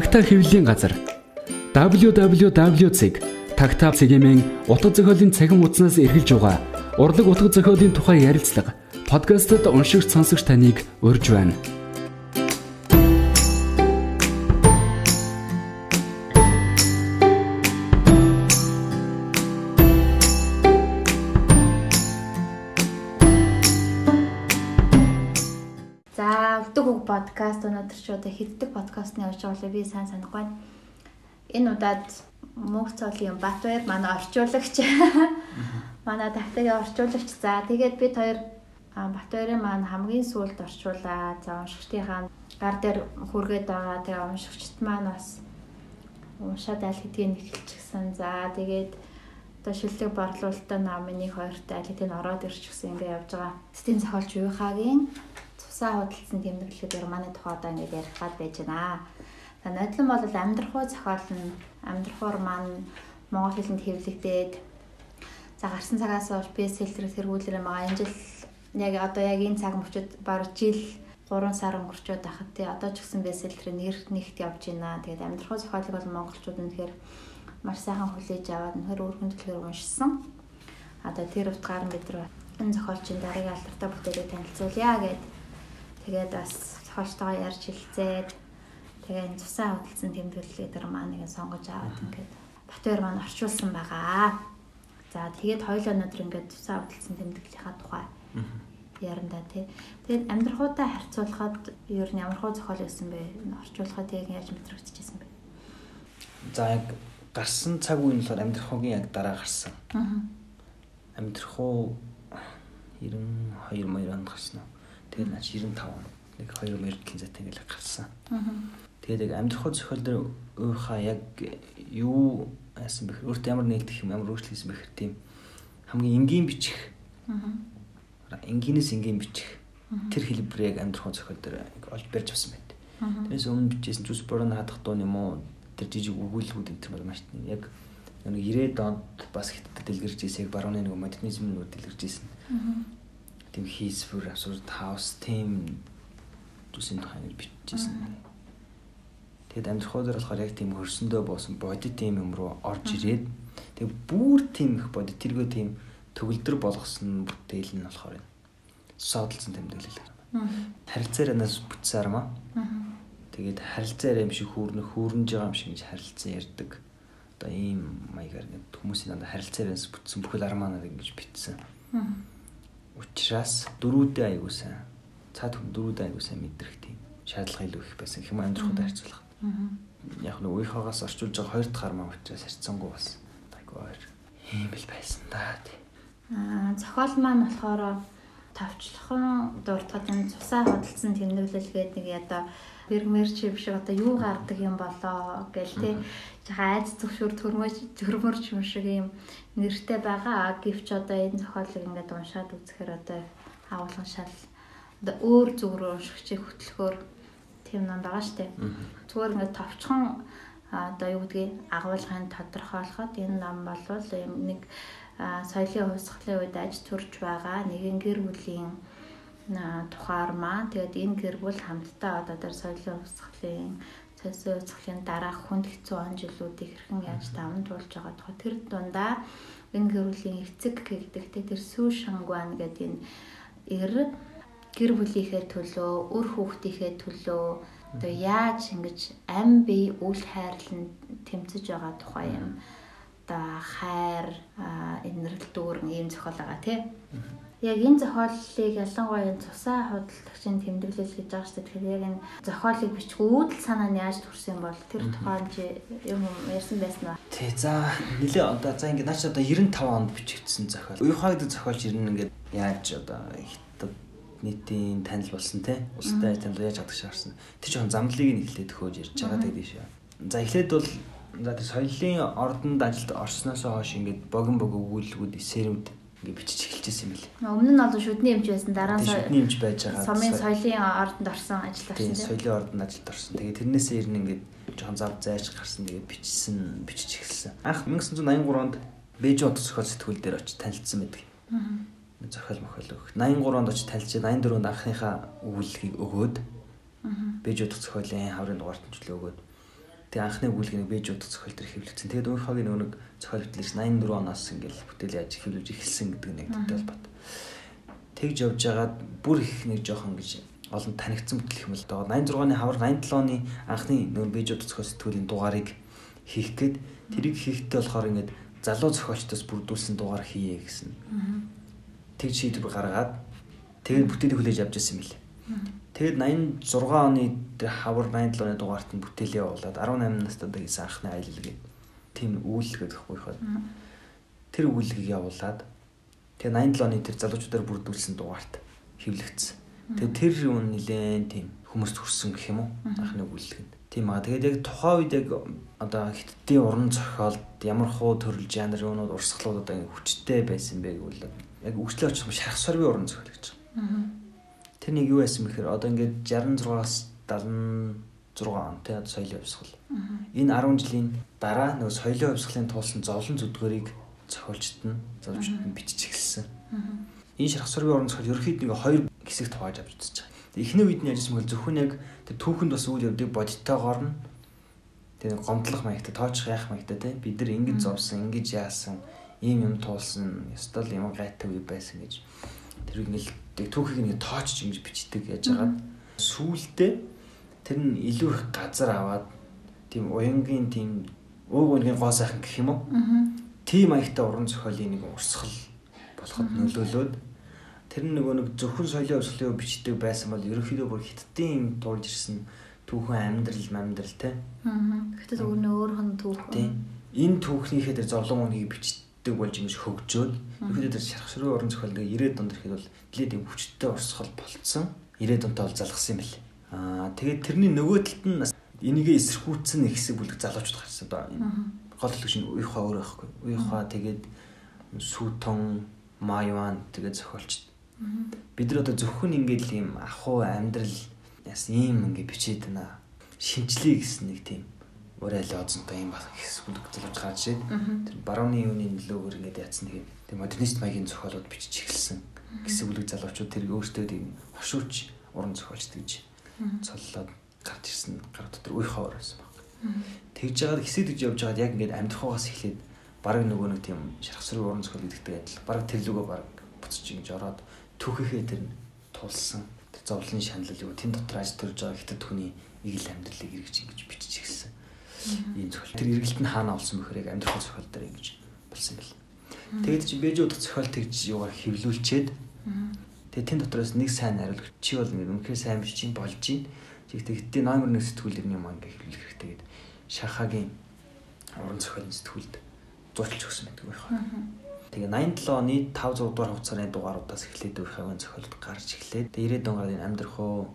Тагтаа хэвлэлийн газар www.tagtaa цэгийн утга зохиолын цахим хуудаснаас эргэлж байгаа урлаг утга зохиолын тухай ярилцлага подкастт уншигч сонсогч таныг урьж байна. подкаст өнөөдөр ч одоо хэддэг подкастны явж байгаа би сайн санахгүй байна. Энэ удаад мөнх цолын Батбаяр манай орчуулагч манай тактикийн орчуулагч за тэгээд бид хоёр Батбаярын маань хамгийн сүүлд орчуулаа. За уншигчдийнхаа гар дээр хүргээд байгаа. Тэгээ уншигчд маань бас уншаад аль хэдийн эхэлчихсэн. За тэгээд одоо шилдэг борлуулалтаа намын нэг хоёрт аль хэдийн ороод ирчихсэн ингээ явж байгаа. Стен зохиолч Уйхагийн цусаа худалдсан тэмдэглэлээр манай тухай одоо ингээд ярих гад байж байна. За нодлон бол амьдрахуу зохиол нь амьдрахуур маань монгол хэлэнд хэвлэгдээд за гарсан цагаас хойш бестселлерээс хэрэгүүлэр байгаа. Энэ жил яг одоо яг энэ цаг мөчид баг жил 3 сар өнгөрчөөд байхад тий одоо ч гэсэн бестселлерийн нэр нэгт явж байна. Тэгээд амьдрахуу зохиолыг бол монголчууд үнэхээр маш сайхан хүлээж аваад нөхөр өргөн төлөөр уншсан. Одоо тэр утгаар бид нар энэ зохиолчийн дараагийн алдартай бүтээлийг танилцуулъя гэдэг Тэгээд бас зохиолчтойгоо ярьж хэлцээд тэгээ энэ цусаа хөдөлсөн тэмдэглэлээ дээр маань нэг сонгож аваад ингээд Батбаяр маань орчуулсан байгаа. За тэгээд хоёул өнөдөр ингээд цусаа хөдөлсөн тэмдэглэлийнхаа тухай ярандаа тий. Тэгээд амьдрахуудаа харьцуулахад ер нь ямар хөө зохиол байсан бэ? Орчуулахад яг яаж мэдрэгдчихсэн бэ? За яг гарсан цаг үе нь болохоор амьдрахуугийн яг дараа гарсан. Аа. Амьдрахуу 92 маяг онд гарсан уу? Тэгээд наач 95 он нэг 2 Мерклийн зэт ингээл гарсан. Тэгээд яг амьдрахын зохиол дээр өөрийнхөө яг юу айсан бэхэр өөртөө ямар нээлтэх юм ямар өөрчлөлт хийсэн бэхэр тийм хамгийн энгийн бичих. Энгийнээс энгийн бичих. Тэр хэлбэр яг амьдрахын зохиол дээр олж барьж авсан байт. Тэрээс өмнө бичсэн зүс борон хадах дуу юм уу тэр жижиг өгүүлбүүд энэ төр маш яг нэг 90-ад онд бас хятад дэлгэрж ийсэг барууны нэг модернизм нь дэлгэрж ийсэн. Аа тийм хийсвэр абсурд хаус тийм зүсийн тухай нэг бичижсэн. Тэгэд амьдрахуу дээр болохоор яг тийм хөрсөндөө боосон бодит тийм юм руу орж ирээд тэг бүр тийм их бодит тэргөө тийм төгөлдөр болгосон бүтээл нь болохоор содолцсон тэмдэглэл. Харилцаар анаас бүтсээр маа. Тэгээд харилцаар юм шиг хүүрнө хүүрнж байгаа юм шиг гэж харилцан ярддаг. Одоо ийм маягаар ингээд хүмүүсийн дандаа харилцаараас бүтсэн бүхэл армаанаар ингэж битсэн. Учираас дөрүүдээ аягүй сайн. Цаад хүн дөрүүдээ аягүй сайн мэдрэх тийм шаардлага илүү их байсан хэм амьдрахад харьцуулах. Яг нэг үеийнхээс орчуулж байгаа хоёр дахь армаа учраас харьцангуй бас айгүй ийм л байсан да тий. Аа зохиол маань болохоор тавчлахын дуртагын цусаа хөдөлсөн тэмдэглэл гэдэг нэг ядаа бэрмэр чи биш одоо юу гардаг юм болоо гэл жаха айц зөвшөөр төрмөж төрмөрч юм шиг юм нэртэй байгаа. Гэвч одоо энэ зохиолыг ингээд уншаад үзэхээр одоо агуулган шал өөр зүг рүү уншигчийг хөтлөхөөр тийм ном байгаа штэ зүгээр ингээд товчхон одоо юу гэдгийг агуулгын тодорхойлоход энэ ном болвол нэг соёлын хувьсгалын үед аж төрж байгаа нэгэн гэр бүлийн тухаар маань тэгээд энэ гэр бүл хамтдаа одоо тэр соёлын хувьсгалын цэсээ хувьсгалын дараах хүнд хэцүү он жилүүдийг хэрхэн яаж даван туулж байгаа тухай тэр дундаа энэ гэр бүлийн эцэг гэдэг тэр сүү шангуан гэдэг энэ эр гэр бүлийнхээ төлөө өр хүүхдийнхээ төлөө одоо яаж ингэж ам бие үл хайрлан тэмцэж байгаа тухай юм. Одоо хайр энэрл дүүрэн ийм зохиол байгаа тий яг энэ зохиолыг ялангуяа цусаа худалдагчийн тэмдэглэл гэж байгаа шүү дээ. Тэгэхээр яг энэ зохиолыг бичих үүдэл санаа нь яаж төрсөн бол тэр тухайн чи юм ярьсан байсан уу? Тий за нэлээ одоо за ингээд наач одоо 95 онд бичигдсэн зохиол. Уюхаа гэдэг зохиолч ер нь ингээд яаж одоо хятад нийтийн танил болсон те улстай танил яаж чадах шаарсан. Тэр жоохон замдлыг нь эхлээд төхөөж ярьж байгаа гэдэг шүү. За эхлээд бол за тэр соёлын ордонд ажилд орсноос хойш ингээд богин бог өгүүлбүүд эсэрүүд ингээ бичиж эхэлчихсэн юм билээ. Өмнө нь бол шүдний эмч байсан дараа нь шүдний эмч байж байгаа. Сумын соёлын ордонд орсон ажилд орсон тийм. Соёлын ордонд ажилд орсон. Тэгээ тэрнээсээ ирнэ ингээ жоохон зав зайч гарсан тэгээ бичсэн бичиж эхэлсэн. Анх 1983 онд Бээжин утас зохиол сэтгүүл дээр очиж танилцсан байдаг. Аа. Зохиол мохиол өгөх. 83 онд очиж танилцаад 84 онд анхныхаа өгүүлгийг өгөөд. Аа. Бээжин утас зохиолын хаврын дугаартанд ч л өгөөд. Тэгээ анхны өгүүлгийг бэж удах зохиол төр хэвлэгдсэн. Тэгээд өөрийнхөө нөгөө нэг зохиол хөтлөгч 84 оноос ингээл бүтээл яаж хэвлүүлж эхэлсэн гэдэг нэг тайлбар. Тэгж явж байгаад бүр их нэг жоохон гэж олон танигдсан бүтэл юм л доо 86-ны хавар 87 оны анхны нөгөө бэж удах зохиол сэтгүүлийн дугаарыг хийх гээд тэрийг хийхдээ болохоор ингээд залуу зохиолчдоос бүрдүүлсэн дугаар хийе гэсэн. Тэг шийдвэр гаргаад тэгээд бүтээлийг хүлээж авч ирсэн юм лээ. Тэгээд 86 оны хавар 87 оны дугаарт нь бүтээлээ явуулаад 18 настай гэсэн анхны аялал гэдэг тийм үйлчлэг гэхгүй хаад. Тэр үйлчлэгийг явуулаад тэгээд 87 оны тэр залуучуудаар бүрдүүлсэн дугаарт хэвлэгдсэн. Тэгээд тэр юм нилээн тийм хүмүүст хүрсэн гэх юм уу? Анхны үйлчлэг нь. Тийм аа. Тэгээд яг тухайн үед яг одоо хиттийн уран зохиолд ямар хуу төрөл жанр юунууд урсгалууд одоо хүчтэй байсан бэ гэвэл яг өгчлөө очих шарх сорвын уран зохиол гэж байгаа. Тэр нэг юу байсан бэхээр одоо ингээд 66-аас 76 он тий соёлын хувьсгал. Энэ 10 жилийн дараа нөгөө соёлын хувьсгалын туулсан зовлон зүдгөрийг зохиолчд нь зовж бичиж эхэлсэн. Энэ шарх сорвын уран зохиол ерөөхдөө нэг хоёр хэсэгт хувааж авч үзэж байгаа. Эхний үед нь яжсэн мэл зөвхөн яг тэр түүхэнд бас үйл явдыг бодиттойгоор нь тэр гомдлох маягтай тоочих яах маягтай тий бид нар ингэж зовсон ингэж яасан ийм юм туулсан ёстой л юм гайтай үе байсан гэж тэр ингээл түүхийг нэг тоочж ингэж бичдэг яаж байгаа сүүлдээ тэр нь илүү их газар аваад тийм уянгийн тийм ууг үнгийн гоо сайхан гэх юм уу тийм маягтай уран зохиолын нэг урсгал болоход нөлөөлөөд тэр нөгөө нэг зөвхөн соёлын өсгөлөө бичдэг байсан бол ерөнхийдөө бүр хиттийн дуулж ирсэн түүхэн амьдрал амьдрал те. Аа. Гэхдээ зөвхөн өөр хон түүхэн. Тийм. Энэ түүхнийхээ тэр зовлон үнийг бичдэг болж ингэж хөгжөөд ерөнхийдөө тэр шархшрын уран зохиол тэгээ 90-ад онд ирэхэд бол нэлээд юм хүчтэй урсгал болцсон. 90-ад онтой бол залгсан юм бэл. Аа тэгээд тэрний нөгөө талд нь энийгээ эсэрхүүцсэн нэг хэсэг бүлэг залуучууд гарсан доо. Гол төлөв чинь уйхаа өөр байхгүй. Уйхаа тэгээд сүүтон Майван тэгээд зохиолч Бид нар одоо зөвхөн ингээд л юм ахуу амьдрал яс ийм ингээд бичээд байна. Шинжлэх гэсэн нэг тийм уриал оцонтой юм баг хэсгүүд залууж гарч ирээд тэр барууны юуны нөлөөгөөр ингээд яатсан тийм модернист маягийн зохиолууд бичиж эхэлсэн. Хэсэг бүлэг залуучууд тэр өөртөө тийм хошууч уран зохиолч гэж цоллоод гарч ирсэн гар дотор үе хавар байсан баг. Тэгж жагаад хэсэгдэж явж байгаад яг ингээд амьдрахаас эхлээд бараг нөгөө нэг тийм шархсрын уран зохиол гэдэгтэй адил бараг тэр лүгөө бараг буцаж ингэж ороод түүхийнхээ тэр тулсан тэр зовлон шаналл юу тэн дотор аж төрж байгаа хятад хүний игэл амьдралыг эргэж ингэж бичиж ирсэн. Ийм зохиол. Тэр эргэлт нь хаана олсон бөхөр яг амьдрах зохиол дээр ингэж болсон бэл. Тэгээд чи бэж удах зохиол тэгж юугаар хэвлүүлчихэд тэгээд тэн дотроос нэг сайн хариулах чи бол ингэ үнэхээр сайн биш чинь болж чинь. Тэгтээ хэдийн номер 1 сэтгүүл юм аа ингэ хэвлэх хэрэгтэй гэдэг. Шахагийн уран зохиолын сэтгүүлд зурчилж өгсөн байдаг байх. Тэгээ 87 оны 5 6 дугаар хугацааны дугааруудаас эхлээд өөрхөн зохиолд гарч эхлээд тэгээ 90 онд энэ амьдрах уу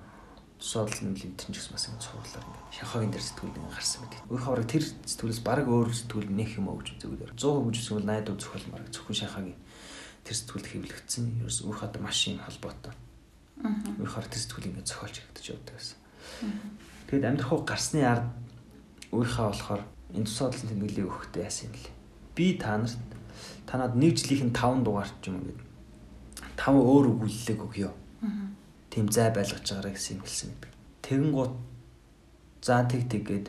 тусаалал нэмлэн чинь ч гэсэн бас ингэ цуурлаар ингэ шахагийн дээр сэтгүүл ингэ гарсан байдаг. Өөрхөн орог тэр сэтгүүлээс баг өөр сэтгүүл нэх юм уу гэж зүгээр. 100% гэж үсгэл найдвар зохиол марга зөвхөн шахагийн тэр сэтгүүлд хэвлэгдсэн. Ерөөс өөр хатар маш юм холбоотой. Аа. Өөрхөн тэр сэтгүүл ингэ зохиолч хийгдэж явдаг байсан. Тэгэд амьдрах уу гарсны ард өөрхөө болохоор энэ тусааллын тэмдэглэлийг өгөхдөө яасан юм бэ? Би та нарт танад нэг жилийнх нь 5 дугаарт юм ингээд 5 өөр өгүүлэлэг өгье. Аа. Тим зай байлгаж байгаарэ гэсэн юм хэлсэн байдаг. Тэгэн гут за тэг тэгээд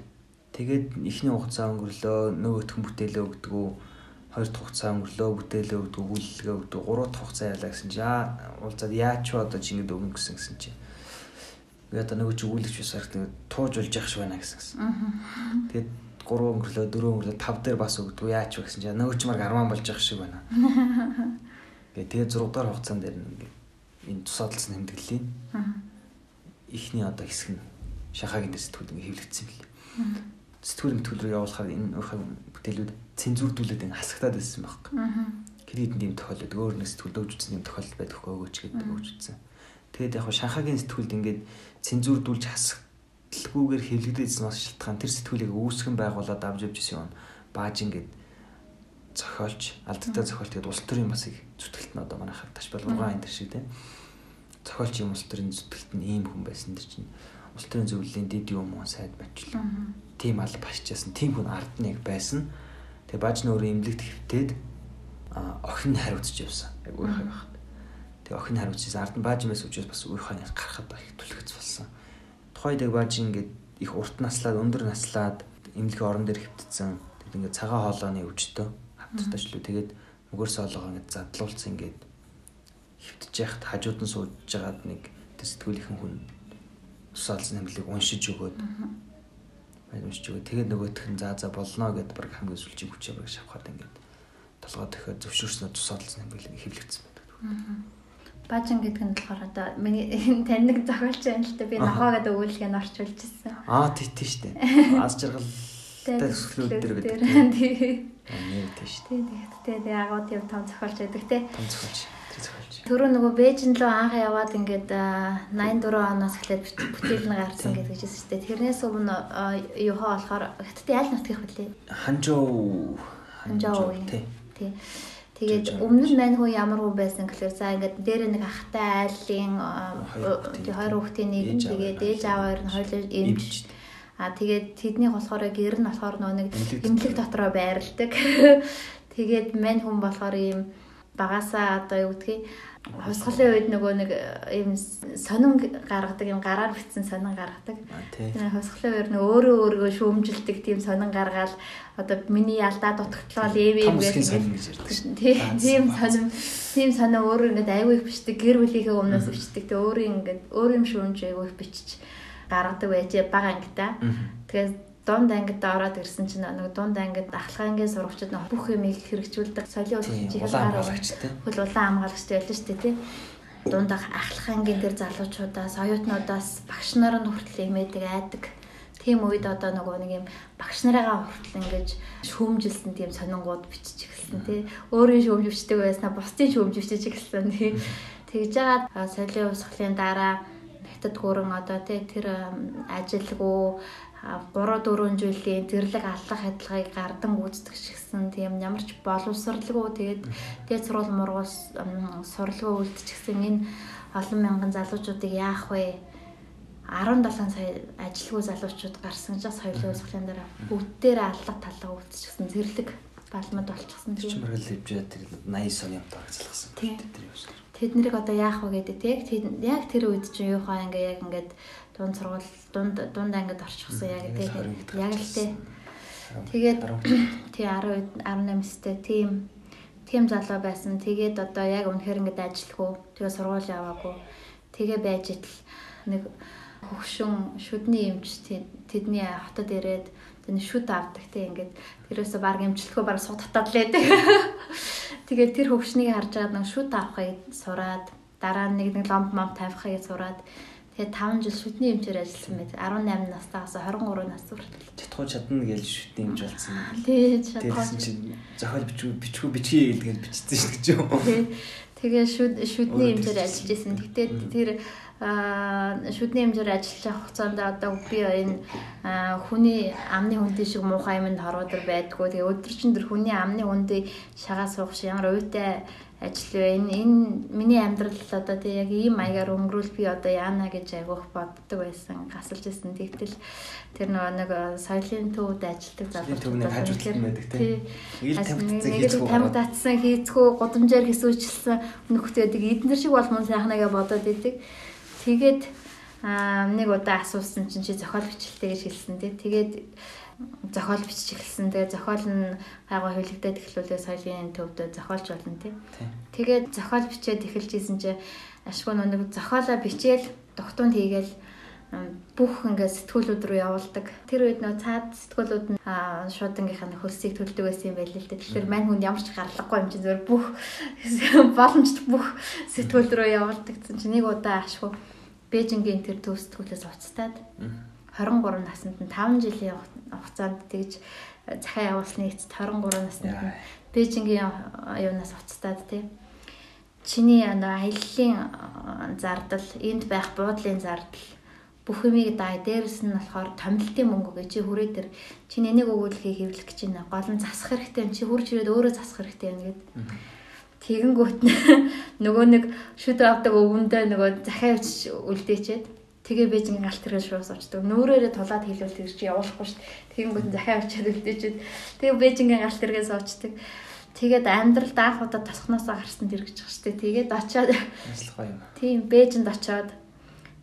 тэгээд эхний хугацаа өнгөрлөө нөгөөх нь бүтээлээ өгдөгөө хоёр дахь хугацаа өнгөрлөө бүтээлээ өгдөг өгүүлэлгээ өгдөг гурав дахь хугацаа ялаа гэсэн чи яа уулзаад яач одоо чи ингэдэг өгнө гэсэн гэсэн чи би одоо нөгөө чи өгүүлэгч бисаар тэгээд тууж болж явах шиг байна гэсэн. Тэгээд 3 өнгөрлөө 4 өнгөрлөө 5 дээр бас өгдөг яач вэ гэсэн чинь нөгөө ч марг 10 болж явах шиг байна. Гэ тэгээ 6 дахь хугацаанд дээр ингээд энэ тусаалсан хэмдэглэлийн ихний одоо хэсэг нь шахагийн дэс сэтгүүл ингээд хэвлэгдсэн бэл. Сэтгүүл мэтгүүл рүү явуулахаар энэ өөрхөн бүтээлүүд цензурдүүлээд ингээд хасагтаад байсан байхгүй. Хэдэн тийм тохиолдод өөр нэг сэтгүүлд өгч үзсэн юм тохиолдол байдаг хөө өгөөч гэдэг өгч үзсэн. Тэгээд яг шанхагийн сэтгүүлд ингээд цензурдүүлж хасах илгүүгээр хэвлэгдээсэн бас шалтгаан тэр сэтгүүлийг үүсгэн байгуулад авч явж исэн юм. Бааж ингээд зохиолч, алдагтай зохиолч тэгээд улс төрийн бас их зүтгэлт нь одоо манайхаар ташбал ургаан энэ шиг тийм. Зохиолч юм улс төрийн зүтгэлт нь ийм хүн байсан дэр чинь улс төрийн зөвлөлийн дид юм уу сайд бачлаа. Тим аль башчаасан, тим хүн ард нь яг байсан. Тэгээд бааж нь өөрөө имлэгт хөвтөөд охин хариуцж явсан. Яг уйхай байхад. Тэгээ охин хариуцсан ард нь бааж юмээс учраас бас уйхай гарахад их түлхэц болсон тухайд яг бааж ингээд их урт наслаад өндөр наслаад имлэг орон дээр хөвтцэн тэгээд ингээд цагаан хоолойны өвчтөө хавтартаач лүү тэгээд мөгөр соологоо ингээд задлуулсан ингээд хөвтж яхад хажууд нь сууж жагаад нэг сэтгүүлийнхэн хүн тусаалсан имлэг уншиж өгөөд байд уншиж өгөөд тэгээд нөгөөх нь за за болно гэдээ баг хамгийн сүлжиг хүчээр баг шавхаад ингээд толгой дахиад зөвшөөрснөөр тусаалсан имлэг хэвлэгдсэн байдаг. Баажин гэдэг нь болохоор одоо миний таньдаг зохиолч байна л та би нохоо гэдэг өгүүлгийг орчуулж ирсэн. Аа тий тий штэ. Аз жаргал төсөлүүд дээр гэдэг. Тий. Нэр тий штэ. Тий тэгтээ тэг агуу тийм том зохиолч байдаг те. Том зохиолч. Тэр зохиолч. Түрүү нөгөө Бээжин рүү анх яваад ингээд 84 оноос эхлээд бүтээл нь гарсан гэдэг жисэн шүү дээ. Тэрнээс өмнө юухаа болохоор гэтээ аль нутгих вүлээ? Ханжоо. Ханжоо. Тий. Тий. Тэгээд өмнө нь мань хүн ямар хүн байсан гэхээр за ингээд дээр нэг ахтай айлын хоёр хүүхдийн нэг нь тэгээд ээж ааваар нь хоёул эмч А тэгээд тэдний болохоор гэр нь болохоор нөө нэг эмнэлэг дотроо байрладаг. Тэгээд мань хүн болохоор ийм багасаа одоо юу гэдгийг хусгалын үед нөгөө нэг ийм сонин гаргадаг юм гараар битсэн сонин гаргадаг. Тэгээ хусгалын үед нөгөө өөрөө өөргөө шүүмжилдэг тийм сонин гаргаал одоо миний алдаа дутагдлал ийм ийм гэж тийм сонин тийм сонин өөрөө ингээд аягүй их бичдэг гэр бүлийнхээ өмнөөс бичдэг. Тэгээ өөрөө ингээд өөр юм шүүмж аягүй их бичиж гаргадаг байжээ бага ангита. Тэгээд дунд ангид ороод ирсэн чинь нэг дунд ангид ахлах ангийн сурагчид нэг бүх юмыг хэрэгжүүлдэг соёлын удирдлагч хөл улаан хамгаалагчтай байлаа шүү дээ тий. Дунд ахлах ангийн тэр залуучуудаас оюутнуудаас багш нар нь хүртэл имээдэг айдаг. Тийм үед одоо нөгөө нэг юм багш нарыгаа хүртэл ингэж шүүмжилсэн тийм сонингууд бичиж эхэлсэн тий. Өөрийн шүүмжвчдэг байснаа бусдын шүүмжвчиж эхэлсэн тий. Тэгж жагаад соёлын усхлын дараа хятад гүрэн одоо тий тэр ажилгүй 3 4 жилийн зэрлэг аллах адилгыг гардан гүйцэтгэж гисэн тийм ямар ч боловсралгүй. Тэгээд дээд сургууль мургуус сурлагын үлдчихсэн. Энэ олон мянган залуучуудыг яах вэ? 17 сая ажилгүй залуучууд гарсан жас соёлын өсгөлийн дараа бүгдээр аллах талаа үлдчихсэн. Зэрлэг балмад болчихсон тийм. мөргөл хөвжээ тэр 80 оны амтаа ажилласан тэр юм Тэд нэрийг одоо яах вэ гэдэг. Тийм яг тэр үед чинь юу хаа ингээ яг ингээд дунд сургууль дунд дунд ангид орчихсон яг тэгээд яг л тээ. Тэгээд тий 10 18-стэй тийм тийм залуу байсан. Тэгээд одоо яг үнэхээр ингээд ажиллахгүй. Тэгээ сургууль яваагүй. Тэгээ байж итл нэг хөгшин шүдний эмч тэдний хотод ирээд тэний шүд авдаг тий ингээд тэрөөсө баг эмчлэхөө баг суд татаад л байдаг. Тэгээд тэр хөгшнийг харж байгаад нэг шүд авахыг сураад дараа нь нэг нэг ломб мом тавихыг сураад Тэгээд 5 жил шүтний эмчээр ажилласан байт. 18 настаас 23 нас хүртэл. Чадхуу чадна гэж шүтний эмч болсон. Чадхуу. Тэрсэн чинь зохиол бичүү бичгүй бичье гэдгээр бичсэн шүү гэж. Тий. Тэгээ шүд шүдний эмчээр ажиллаж исэн. Гэтэ тэр шүдний эмчээр ажиллаж хугацаанд одоо би энэ хүний амны хүнтэй шиг муухай юмд хорвоодөр байдгүй. Тэгээ өдөр чинь тэр хүний амны хүндийг шагаа суух шиг ямар уйтай ажил вэ? Энэ энэ миний амьдрал одоо тий яг ийм маягаар өнгөрүүл би одоо яана гэж айгуух боддог байсан. Гасалж исэн. Тэгтэл тэр нөгөө нэг э, соёлын төвд ажилтдаг залуучууд хажуудлын байдаг тий. Ил хийцгүү. Тамхицсан хийцгүү гудамжаар хэсүүчилсэн нөхдөдөг эднэр шиг болмон сайхнагаа бодоод идэг. Тэгээд нэг удаа асуусан чинь чи зохиол бичлэлтэй гэж хэлсэн тий. Тэгээд зохиол бичиж эхэлсэн. Тэгээ зохиол нь хайгаа хөвлөгдөд эхлүүлээ соёлын төвдөө зохиолч болно тий. Тэгээд зохиол бичээд эхэлж исэн чи ашгүй нэг зохиолоо бичээл тогтуунд хийгээл бүх ингээд сэтгүүлүүд рүү явуулдаг. Тэр үед нөө цаад сэтгүүлүүд нь шуудангийнхаа хөлсийг төлдөг байсан юм байл л дээ. Тэгэхээр мань хүн ямар ч гарлаггүй юм чи зөвөр бүх боломжтой бүх сэтгүүл рүү явуулдаг. Чи нэг удаа ашгүй Бээжингийн тэр төв сэтгүүлээс уцтаад 23 наснд нь 5 жилийн хугацаанд тэгж э, захиа явуулсны эцэст 23 наснд нь Бээжингийн э, юунаас уцтаад тий. Чиний аяллаа э, зардал, энд байх буудлын зардал бүх юмыг дай дээрэс нь болохоор томилтын мөнгө гэж чи хүрээ тэр чиний нэг өгүүлэхийг хэвлэх гэж байна. Гол нь засах хэрэгтэй. Чи хурж ирээд өөрөө засах хэрэгтэй юм гээд. Тэгэнгүүт нөгөө нэг шүд авдаг өвөндөө нөгөө захиа авчиж үлдээчээд Тэгээ Бээжингийн галт тэрэг шуус очдог. Нөөрөөрөө тулаад хэлвэл тэр чи явуулахгүй шүү дээ. Тэгэнгүүт захиа авчиад үлдээчихэд тэгээ Бээжингийн галт тэрэгээс очдог. Тэгээд амьдрал даах удаа тосхноосоо гарсан тэр гэж байгаа шүү дээ. Тэгээд очиод Тийм Бээжинд очиод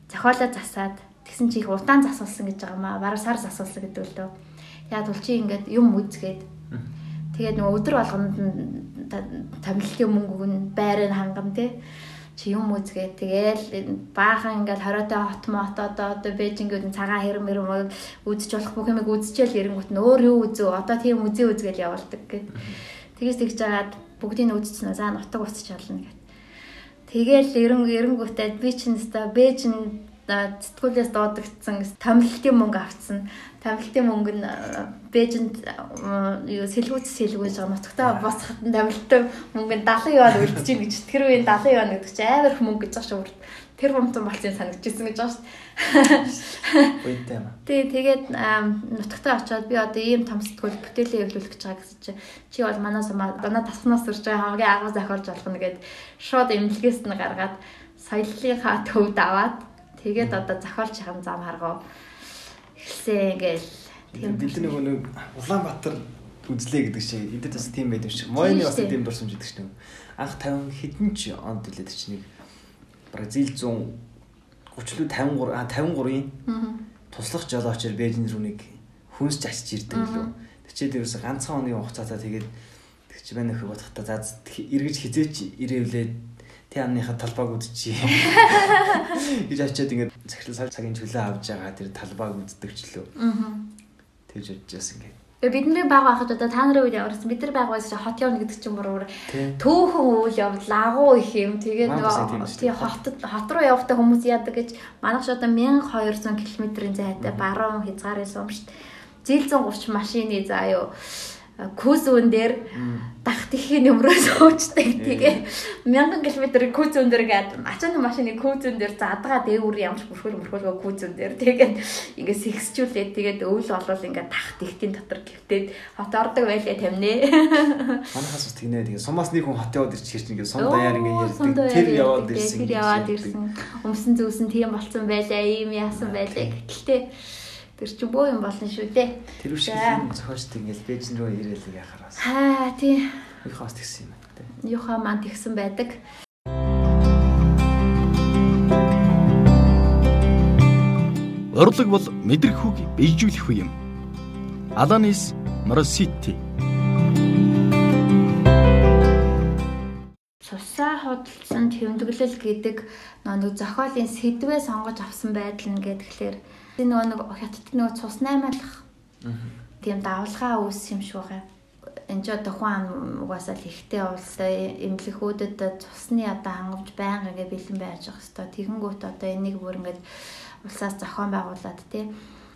зохиолоо засаад тэгсэн чи их удаан засуулсан гэж байгаа маа. Бараг сар засуулсан гэдэг л дөө. Яг бол чи ингээд юм үзгээд тэгээд нөгөө өдөр болгонд томилтын мөнгөг нь байрыг хангам тий чи юм үзгээ тэгээл баахан ингээл хориотой хот мот одоо одоо Бээжингүүд нь цагаан хэрэм хэрэм үзэж болох бүх юмыг үзчихэл ирэнгүүт нь өөр юу үзөө одоо тийм үзээ үзгээл явуулдаг гэд. Тэгээс тэгж жагаад бүгдийг үзчихсэн за нутаг уцч олно гэд. Тэгээл эрен эренгүүтээ би чинь өстой Бээжин сэтгүүлээс дуудагдсан томилтын мөнгө авцсан. Томилтын мөнгө нь Бээжинд юу сэлгүүц сэлгүүж байгаа нутагтаа босход томилтын мөнгө нь 70 юан үлдэж гин гэж тэр үеийн 70 юан гэдэг чинь амар их мөнгө гэж байгаа шүү. Тэр бомтон болцсон санагдчихсан гэж байгаа шүү. Үедээ юм. Тий, тэгээд нутагтаа очиод би одоо ийм том сэтгүүл бүтээлээ эвлүүлэх гэж байгаа гэсэн чи чи бол манаас манай тасгнаас сурж байгаа хамгийн агуу захиалж болох нэгэд шууд эмнэлгээс нь гаргаад соёлынхаа төвд аваад Тэгээд одоо зохиолч хам зам харгав. Эхэлсэн ингээл тийм бид нэг нэг Улаанбаатар үзлээ гэдэг чинь эдэд бас тийм байд юм шиг. Моёны бас тийм дурсамж гэдэг чинь. Анх 50 хэдэн ч онд үлээд чинь нэг Бразил 100 30 лүү 53 а 53-ийн туслах жолоочор Бээжин рүү нэг хүнс чачиж ирдэг лөө. Тэчээд ерөөсө ганцхан хоногийн хугацаатаа тэгээд тэг чи байна нөхөр бодохдоо за эргэж хизээч ирээвлээд Тэ амныхаа талбайг үзчихье. гэж очиод ингээд захирал цагийн чөлөө авч байгаа тэр талбайг үздэг ч лөө. Аа. Тэгж бодчихсон ингээд. Тэгээ бидний баг байхад одоо та нарын үед яварсан бид нар баг байсан хот явна гэдэг чинь бүр төөхөн үйл явдал агуу их юм. Тэгээд нөгөө тий хотод хот руу явахдаа хүмүүс яадаг гэж манайх одоо 1200 км-ийн зайтай баруун хязгаарээс өмшт. Зил 130 машины заа юу күүзүүн дээр дах тэхийн нөмрөө суучдаг. Тэгээ 1000 км күүзүүн дээр гээд ачааны машины күүзүүн дээр задгаа дээвэр ямарч бүрхүүл мөрхүүлгөө күүзүүн дээр тэгээд ингээ сэгсчүүлээд тэгээд өвөл олвол ингээ дах тэхтийн дотор гівтээд хот ордог байлаа тамнэ. Манайхаас бас тэгнэ тэгээ сумаас нэг хүн хот яваад ирчих чинь ингээ сум даяар ингээ ярьдаг. Тэр яваад ирсэн. Тэр яваад ирсэн. Өмсөн зүүсэн тийм болцсон байлаа. Ийм яасан байлаа. Гэхдээ Тэр чи бөө юм болно шүү дээ. Тэр шиг юм зохиолчд ингээл бэжин рүү ирээл яхараас. Аа тий. Их хас тэгсэн юм байна. Юуха маань тэгсэн байдаг. Урлаг бол мэдрэх хүүг бийжүүлэх үе юм. Аланис Моросити Цусаа худалдсан тэмдэглэл гэдэг нэг зохиолын сэдвээ сонгож авсан байдал нь гэхээр Тэр нөгөө нэг хятад нөгөө цус наймаалах. Тийм давлгаа үүсэх юм шиг байгаа. Энд ч одоо хүн угаасаа л ихтэй улстай эмнэлгүүдэд цусны одоо хангамж байнга ингээ бэлэн байж байгаа хэвээр. Тэгэнгүүт одоо энийг бүр ингээд улсаас зохион байгуулад тий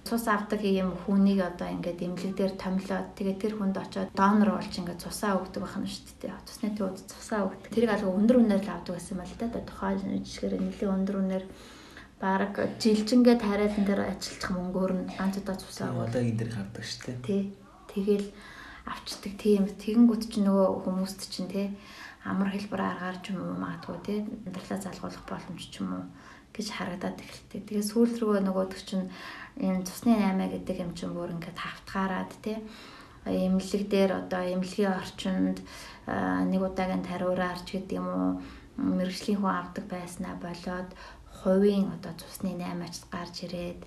цус авдаг юм хүнийг одоо ингээд эмнэлэг дээр томилоод тэгээ тэр хүнд очиод донор болж ингээд цусаа өгдөг байх нь шүү дээ. Цусны төвд цусаа өгдөг. Тэрийг алга өндөр үнээр л авдаг гэсэн юм л да. Тухайн жишгээр нэлээд өндөр үнээр баг жилжингээ тариалан дээр ажиллах мөнгөөр нь ганц удаа цусаа удаагийн дээр гардаг шүү дээ. Тий. Тэгэл авчдаг тийм тэгэнгүүт ч нөгөө хүмүүст чинь тий амар хэлбэр аргаар ч юм уу магадгүй тий амьдралаа залгуулах боломж ч юм уу гэж харагдаад эхэлдэг. Тэгээ сүүл рүү нөгөөдөг чинь энэ цусны 8 гэдэг юм чинь бүр ингээд хавтгаараад тий эмнэлэг дээр одоо эмнэлгийн орчинд нэг удаагийн тариураарч гэдэг юм уу мэрэгжлийн хүн авдаг байснаа болоод хувийн одоо цусны 8-аач гарч ирээд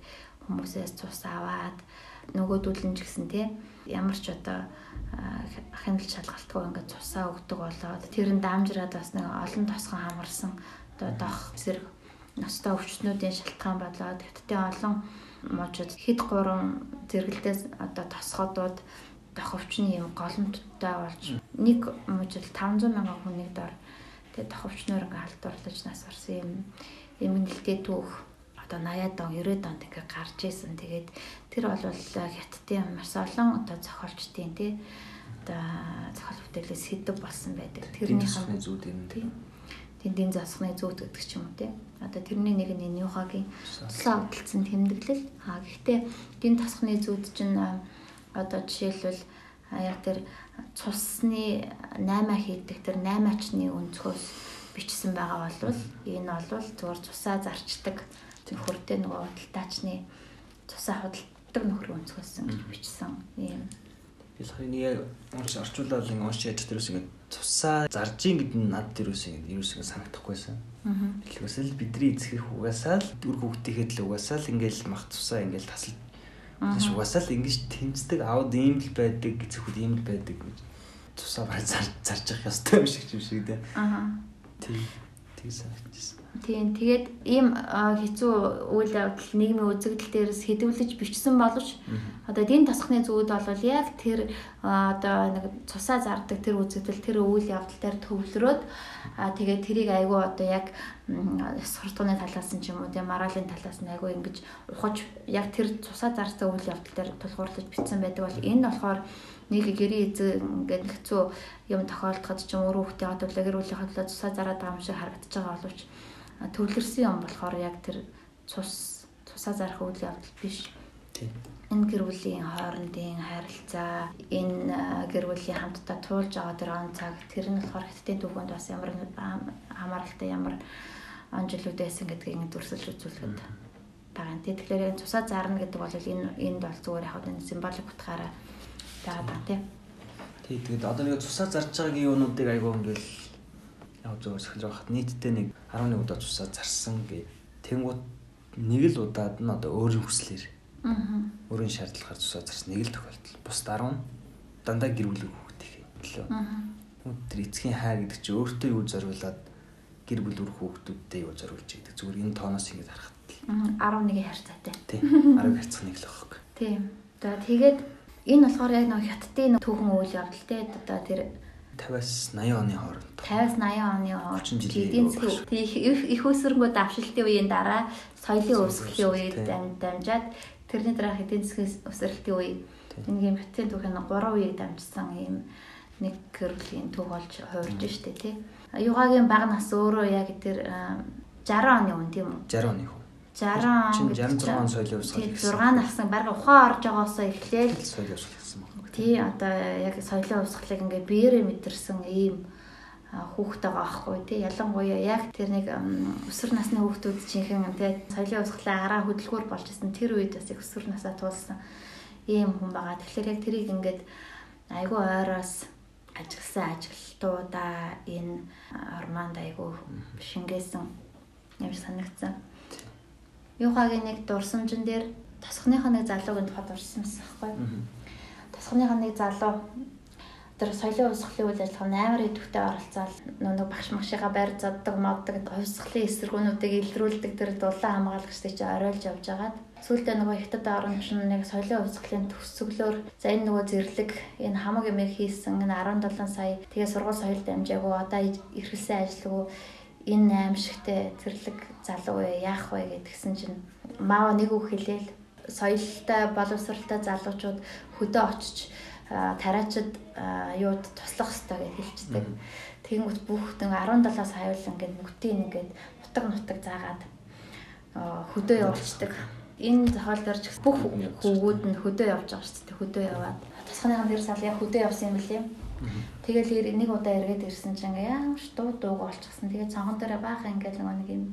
хүмүүсээс цус аваад нөгөөдүүлэн ч гэсэн тий ямар ч одоо хяналт шалгалтгүй ингээд цусаа өгдөг болоод тэр нь дамжраад бас нэг олон тосгон хамарсан одоо дох зэрэг ностой өвчтнүүдийн шалтгаан болоод хэвтдээ олон мужид хэд гурван зэрэгэлдээс одоо тосгодууд дох өвчний юм голомттой болж нэг мужид 500 мянган хүнийг дор. Тэгээ дох өвчнөр ингээд халдварлаж нас орсон юм эмгэнэлтэй түүх одоо 80-аад он 90-аад онд ингээ гарч исэн. Тэгээд тэр бол хятадын маш олон одоо зохиолчдын тий одоо зохиол бүтээлээс сэдв болсон байдаг. Тэрний засхны зүүд юм тий. Тэндийн засхны зүүд гэдэг ч юм уу тий. Одоо тэрний нэг нь Ньюхагийн туслан авдалцсан тэмдэглэл. Аа гэхдээ энэ тасхны зүүд чинь одоо жишээлбэл яг тэр цусны 8 хийдэг тэр 8-ачны өнцгөөс бичсэн байгаа бол энэ бол зүгээр цусаа зарчдаг нөхөртэй нөгөө худалдаачны цусаа худалдаг нөхөр өнцгөөсөн гэж бичсэн юм. Би л нэг унш орчуулаад ингэ унш яаж тэрөөс ингэ цусаа зарж ийн гэд нь над тэрөөс ингэ ерөөс ингэ санагдахгүйсэн. Аа. Тэгвэл бидний эцгэх угаасаа л дүр хүүхдийнхээ л угаасаа л ингээл мах цусаа ингээл тасал Тэгэж угаасаа л ингэж тэмцдэг аауд ийм л байдаг гэцэхүүд ийм л байдаг гэж тусаа баг зарж зарж явах ёстой юм шиг юм шиг дээ. Аа. Тий. Тэг санагдчихсан. Тийм тэгээд ийм хэцүү үйл явдал нийгмийн үзэгдэл дээрээс хэдвэлж бичсэн боловч одоо дийн тасхны зүуд бол яг тэр одоо нэг цусаа зардаг тэр үзэгдэл тэр үйл явдал дээр төвлөрөөд тэгээд тэрийг айгүй одоо яг сурталчилгааны талаас нь ч юм уу тийм моралын талаас нь айгүй ингэж ухаж яг тэр цусаа зардаг үйл явдал дээр тулгуурлаж бичсэн байдаг бол энэ болохоор нэг гэрээ эзэн ингээд хэцүү юм тохиолдоход ч юм уу хүүхдээ хадвал гэр бүлийн хадлаа цусаа зараад байгаа юм шиг харагдаж байгаа боловч төвлөрсөн юм болохоор яг тэр цус цусаа зарах үйл явдал биш. Тийм. Энэ гэр бүлийн хоорондын харилцаа, энэ гэр бүлийн хамтдаа туулж байгаа тэр он цаг тэр нь болохоор хэдтийн түүхэнд бас ямар хамааралтай ямар он жилүүд байсан гэдгийг дүрсэлж үзүүлэхэд байгаа юм. Тэгэхээр яг цусаа зарна гэдэг бол энэ энд бол зүгээр яг энэ символик утгаараа байгаа даа тийм. Тий тэгээд одоо нэг цусаа зарж байгаагийн юунуудыг айгүй ингээл яг зөв сахилж байхад нийтдээ нэг 11 удаа цусаа зарсан гэ. Тэнгууд нэг л удаад нь одоо өөрийн хүслээр Аа. өөрийн шаардлагаар цусаа зарсан нэг л тохиолдол. Бус 10 дандаа гэр бүлийн лөө. Аа. Тэр эцгийн хайр гэдэг чинь өөртөө юу зориулаад гэр бүл үр хүүхдүүдтэй юу зориулж идэг. Зүгээр энэ тооноос ингэж харахад л 11-ийн харьцаатай. тий 10 харьцах нэг л байхгүй. Тийм. Одоо тэгээд энэ болохоор яг нэг хятадын түүхэн үйл явдал те. Одоо тэр 50-аас 80 оны хооронд 50-ас 80 оны хооронд 30 жилийн эдийн засгийн их их үүсрэнгүүд давшилтын үеийн дараа соёлын өсгөлийн үед дамжаад тэрний дараах эдийн засгийн өсрэлтийн үе. Энэ юм хятадын түүхэн 3 үеийг дамжсан юм нэг гэрлийн төв болж хуурж штэ тий. Югагийн баг нас өөрөө яг тэр а, 60 оны үн тийм үү? 60 оны хүн. 60 он Чин гэж 66 чинь- соёлын тий, гэсэн. 6 нассан барга ухаан орж байгаасаа эхлээл соёлын өсгөл гэсэн байна. тий одоо яг соёлын усхлыг ингээ биеэрээ мэдэрсэн ийм а, хүүхэд байгаа аахгүй тий ялангуяа яг тэр нэг өсвөр насны хүүхдүүд жинхэнэ тий соёлын усхлаа хараа хөдөлгүүр болж исэн тэр үед бас их өсвөр насаа туулсан ийм хүн байгаа. Тэгэхээр яг тэрийг ингээд айгүй ойроос ажигласан ажилтуудаа энэ ормонд айгүй шингээсэн юм санагдсан. Юугагийн нэг дурсамжин дээр тосхныхоо нэг залуугийн тухайд дурсан байсан байхгүй. Тосхныхоо нэг залуу тэр соёлын хувьсгалын үйл ажиллагаанд амар идэвхтэй оролцоод нөгөө багш магшигаа байр заддаг моддаг хувьсгалын эсэргүүнүүдийг илрүүлдэг тэр дулаан хамгаалагчдыг чи оройлж явж байгаад сүүлдээ нөгөө хятад орон чинь нэг соёлын хувьсгалын төсөглөөр за энэ нөгөө зэрлэг энэ хамаг юм хийсэн энэ 17 сая тэгээ сургууль соёл дамжаагүй одоо эргэлсэн ажиллагүй энэ аимшигтэй зэрлэг залуу вэ яах вэ гэдгсэн чинь маава нэг үг хэлээл соёлтой боловсралтай залуучууд хөдөө очиж тариачид юуд туслах хэрэгтэй гэж хэлчихдэг. Тэгэнгүүт бүх нэг 17-аас хавьлан ингээд нүгтийн ингээд нутаг нутаг заагаад хөдөө явуулцдаг. Энэ зохиол дээр ч бүх хүүгүүд нь хөдөө явж байгаа шүү дээ. Хөдөө яваад тасханыхан дээр сал яг хөдөө явсан юм билээ. Тэгэл ир- нэг удаа эргээд ирсэн чинь ингээ ямар ч дуу дууг олчихсан. Тэгээд цонхон дээр баахан нөгөө нэг юм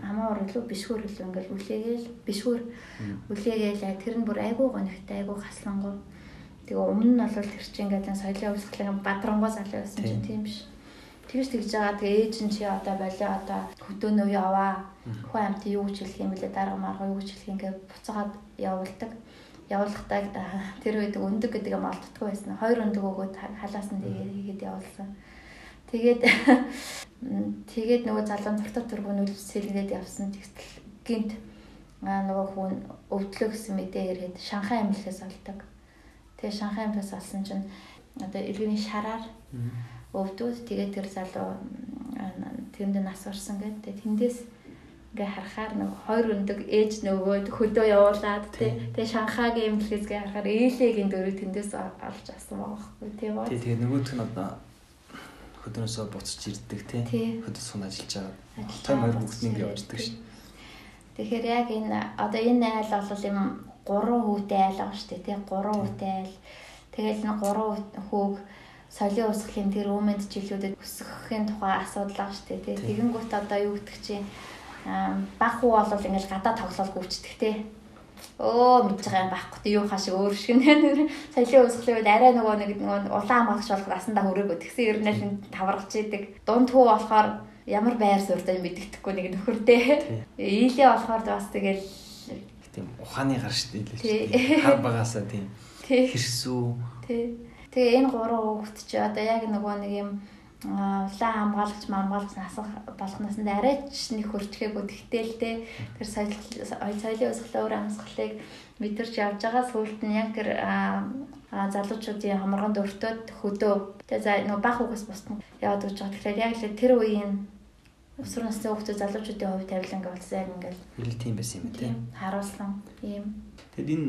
Хамаа хамаар илүү бишгүүр илүү ингээл үлээгээл бишгүүр үлээгээл тэр нь бүр айгүй гонхтой айгүй хаслангуй. Тэгээ өмнө нь бол тэр чинь ингээд соёлын өвсглийн бадрангуй залуу байсан чинь тийм биш. Тэгж тэгж байгаа тэгээ ээж нь чи одоо болоо одоо хөдөөнөө яваа. Хүү амт юу гэж хэлэх юм бэлээ дараа маргаа юу гэж хэлэх ингээд буцаагаад явуулдаг. Явуулахдаа тэр үед өндөг гэдэг юм олддгүй байсан. Хоёр өндөг өгөөд халаас нь тэгээд явуулсан. Тэгээд тэгээд нөгөө залуу дотор төргөн үлс сэлгээд явсан тэгтэл гинт нөгөө хүн өвдлөө гэсэн мэдээ ирээд Шанхай аймагаас олдог. Тэгээ Шанхай аймагаас олсон чинь одоо иргэний шараар өвдөөд тэгээд тэр залуу м, тэнд нас орсон гэдэг. Тэндээс ингээ харахаар нэг хоёр өндөг ээж нөгөөд хөдөө явуулаад тий Тэгээ Шанхайгийн имлэхээс харахаар ээлэгийн дөрөв тэндээс олж авсан байгаа байхгүй тий боо. Тий тэгээ нөгөөх нь одоо хөдөөнөөсөө буцаж ирдэг тий. Хөдөө сун ажиллаж байгаа. Том хоёр нэг буцаж явждаг ирдэг. шин. Тэгэхээр яг энэ одоо энэ айл бол юм гурван хүүтэй айл байгаа шүү дээ тий гурван хүүтэй айл. Тэгэл энэ гурван хүүг соёлын усхлын тэр өмнөд жилүүдэд өсгөхийн тухай асуудал байгаа шүү дээ тий. Тэгэнгүүт одоо юу гэдэг чинь баг хүү бол ингээл гадаа тоглоал гүйчдэг тий. Өө мэдж байгаа юм байхгүй тий юу хаашиг өөр шиг нэ соёлын усхлын үед арай нөгөө нэг нөгөө улаан багш болох насандаа хүрээгүй тэгсэн ер нь л энэ таваргаж идэг. Дунд хүү болохоор ямар байр суурьтай мэддэхгүй нэг нөхөртэй. Ийлээ болохоор бас тэгэл тийм ухааны гар штэ хэлээ. Хар багасаа тийм Тий. хэрсүү. Тий. Тэгээ энэ гурван хүүхэд чи одоо яг нөгөө нэг юм улаан хамгаалагч мамгаалагч насах болохноос нь арайч нэг хөрчгээгүй тэгтэл те тэр соёл соёлын өсгөл өөр амьсгалыг мэдэрч явж байгаа сүүлд нь яг тэр залуучуудын хамарганд өртөөд хөдөө тэгээ за нөгөө бах угаас бусна яваад гэж байгаа. Тэгэхээр яг л тэр үеийн өсвөр насны хүүхдүүд залуучуудын хувь тавиланг болсон яг ингээл Хэл тийм байсан юм тийм. харуулсан ийм Тэгэд энэ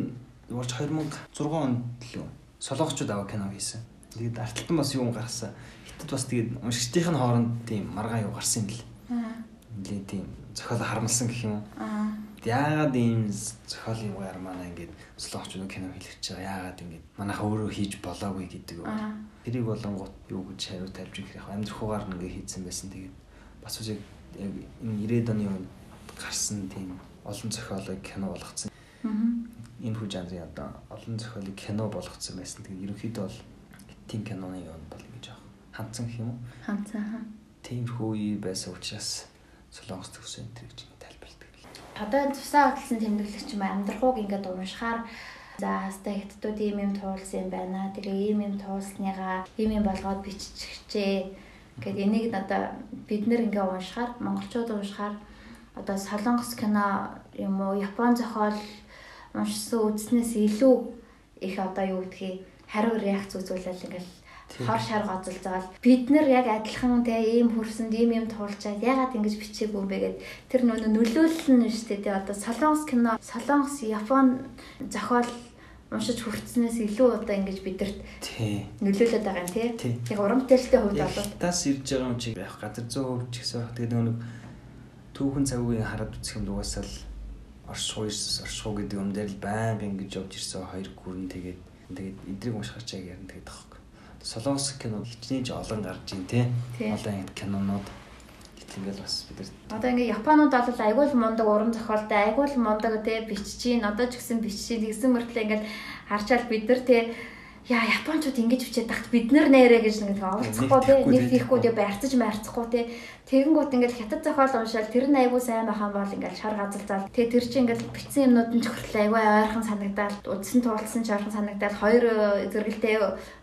уурч 2006 онд л солонгочууд аваа кино хийсэн. Тэгээд арталтан бас юм гаргасан. Хятад бас тэгээд уншигчдийн хооронд тийм маргаан юу гарсан юм л. аа Нилээ тийм зохиол харамлсан гэх юм уу. аа Яагаад ийм зохиол юм гар манай ингээд солонгочууд кино хийлгэж байгаа. Яагаад ингээд манайха өөрөө хийж болоогүй гэдэг. аа Тэрийг болонгууд юу гэж хариу тавьж ирэх яг амьдрахуугаар нэг хийцэн байсан. Тэгээд бас үгүй яг энэ 90-ад оны үед гарсан тийм олон зохиолыг кино болгоцсон. энэ хүү жанрын одоо олон зохиолыг кино болгоцсон байсан. Тэгээд ерөнхийдөө бол тийм киноны юм бол гэж аах. Хандсан гэх юм уу? ханцаа хаа Тиймэрхүү үе байсан учраас Солонгос төгсөн энэ гэж тайлбарладаг. Одоо тусаа хөтлсөн тэмдэглэгч юм амьдрахууг ингээд уншихаар за хаста хятадууд ийм юм туулсан юм байна. Тэгээ ийм юм туулсныгаа ийм юм болгоод биччихжээ. Гэт энийг одоо бид нэр ингээ уншихаар монголчууд уншихаар одоо солонгос кино юм уу япон зохиол уншсан үзснээс илүү их одоо юу гэдгийг хариу реакц үзүүлэл ингээл хор шар гоцолцоол бид нар яг адилхан те ийм хөрсөнд ийм юм туулчаад ягаад ингэж бичээгүй юм бэ гэд тэр нөө нөлөөлөл нь шүү дээ те. Одоо солонгос кино солонгос япон зохиол уншиж хүртснээс илүү одоо ингэж бидэрт нөлөөлөд байгаа юм те. Яг урамтэлтэй хувьд Яг бол тас ирж байгаа юм чи яг газар 100% ч гэсэн. Тэгээд нөгөө түүхэн цагуугийн хараад үзэх юм дугасаал оршихуй оршихуй гэдэг юм дээр л байнга ингэж явж ирсэн хоёр гүрэн тэгээд тэгээд эдрийг уншихаар ч яг ярина тэгээд тахх. Солонгос кино хичнээн ч олон гарч ийн тий. Олон ингэ кинонууд ингээл бас бид нар одоо ингээ японууд бол айгүй л мундаг уран зохиолтой айгүй л мундаг те бичиж гин одоо ч гэсэн бичиж тэгсэн мөртлөө ингээл харчаал бид нар те яа японочууд ингэж бичээд тахт бид нар нэрэ гэж нэг оролцохгүй те Нэг тийхгүй те барьцаж марцахгүй те тэгэнгүүт ингээл хятад зохиол уншаал тэр нь айгүй сайн байхan бол ингээл шар газалзаал те тэр чинь ингээл бичсэн юмнууд нь ч хүртэл айгүй ойрхон санагдаад үдсэн туулсан ойрхон санагдаад хоёр э, зэрэгэлтэй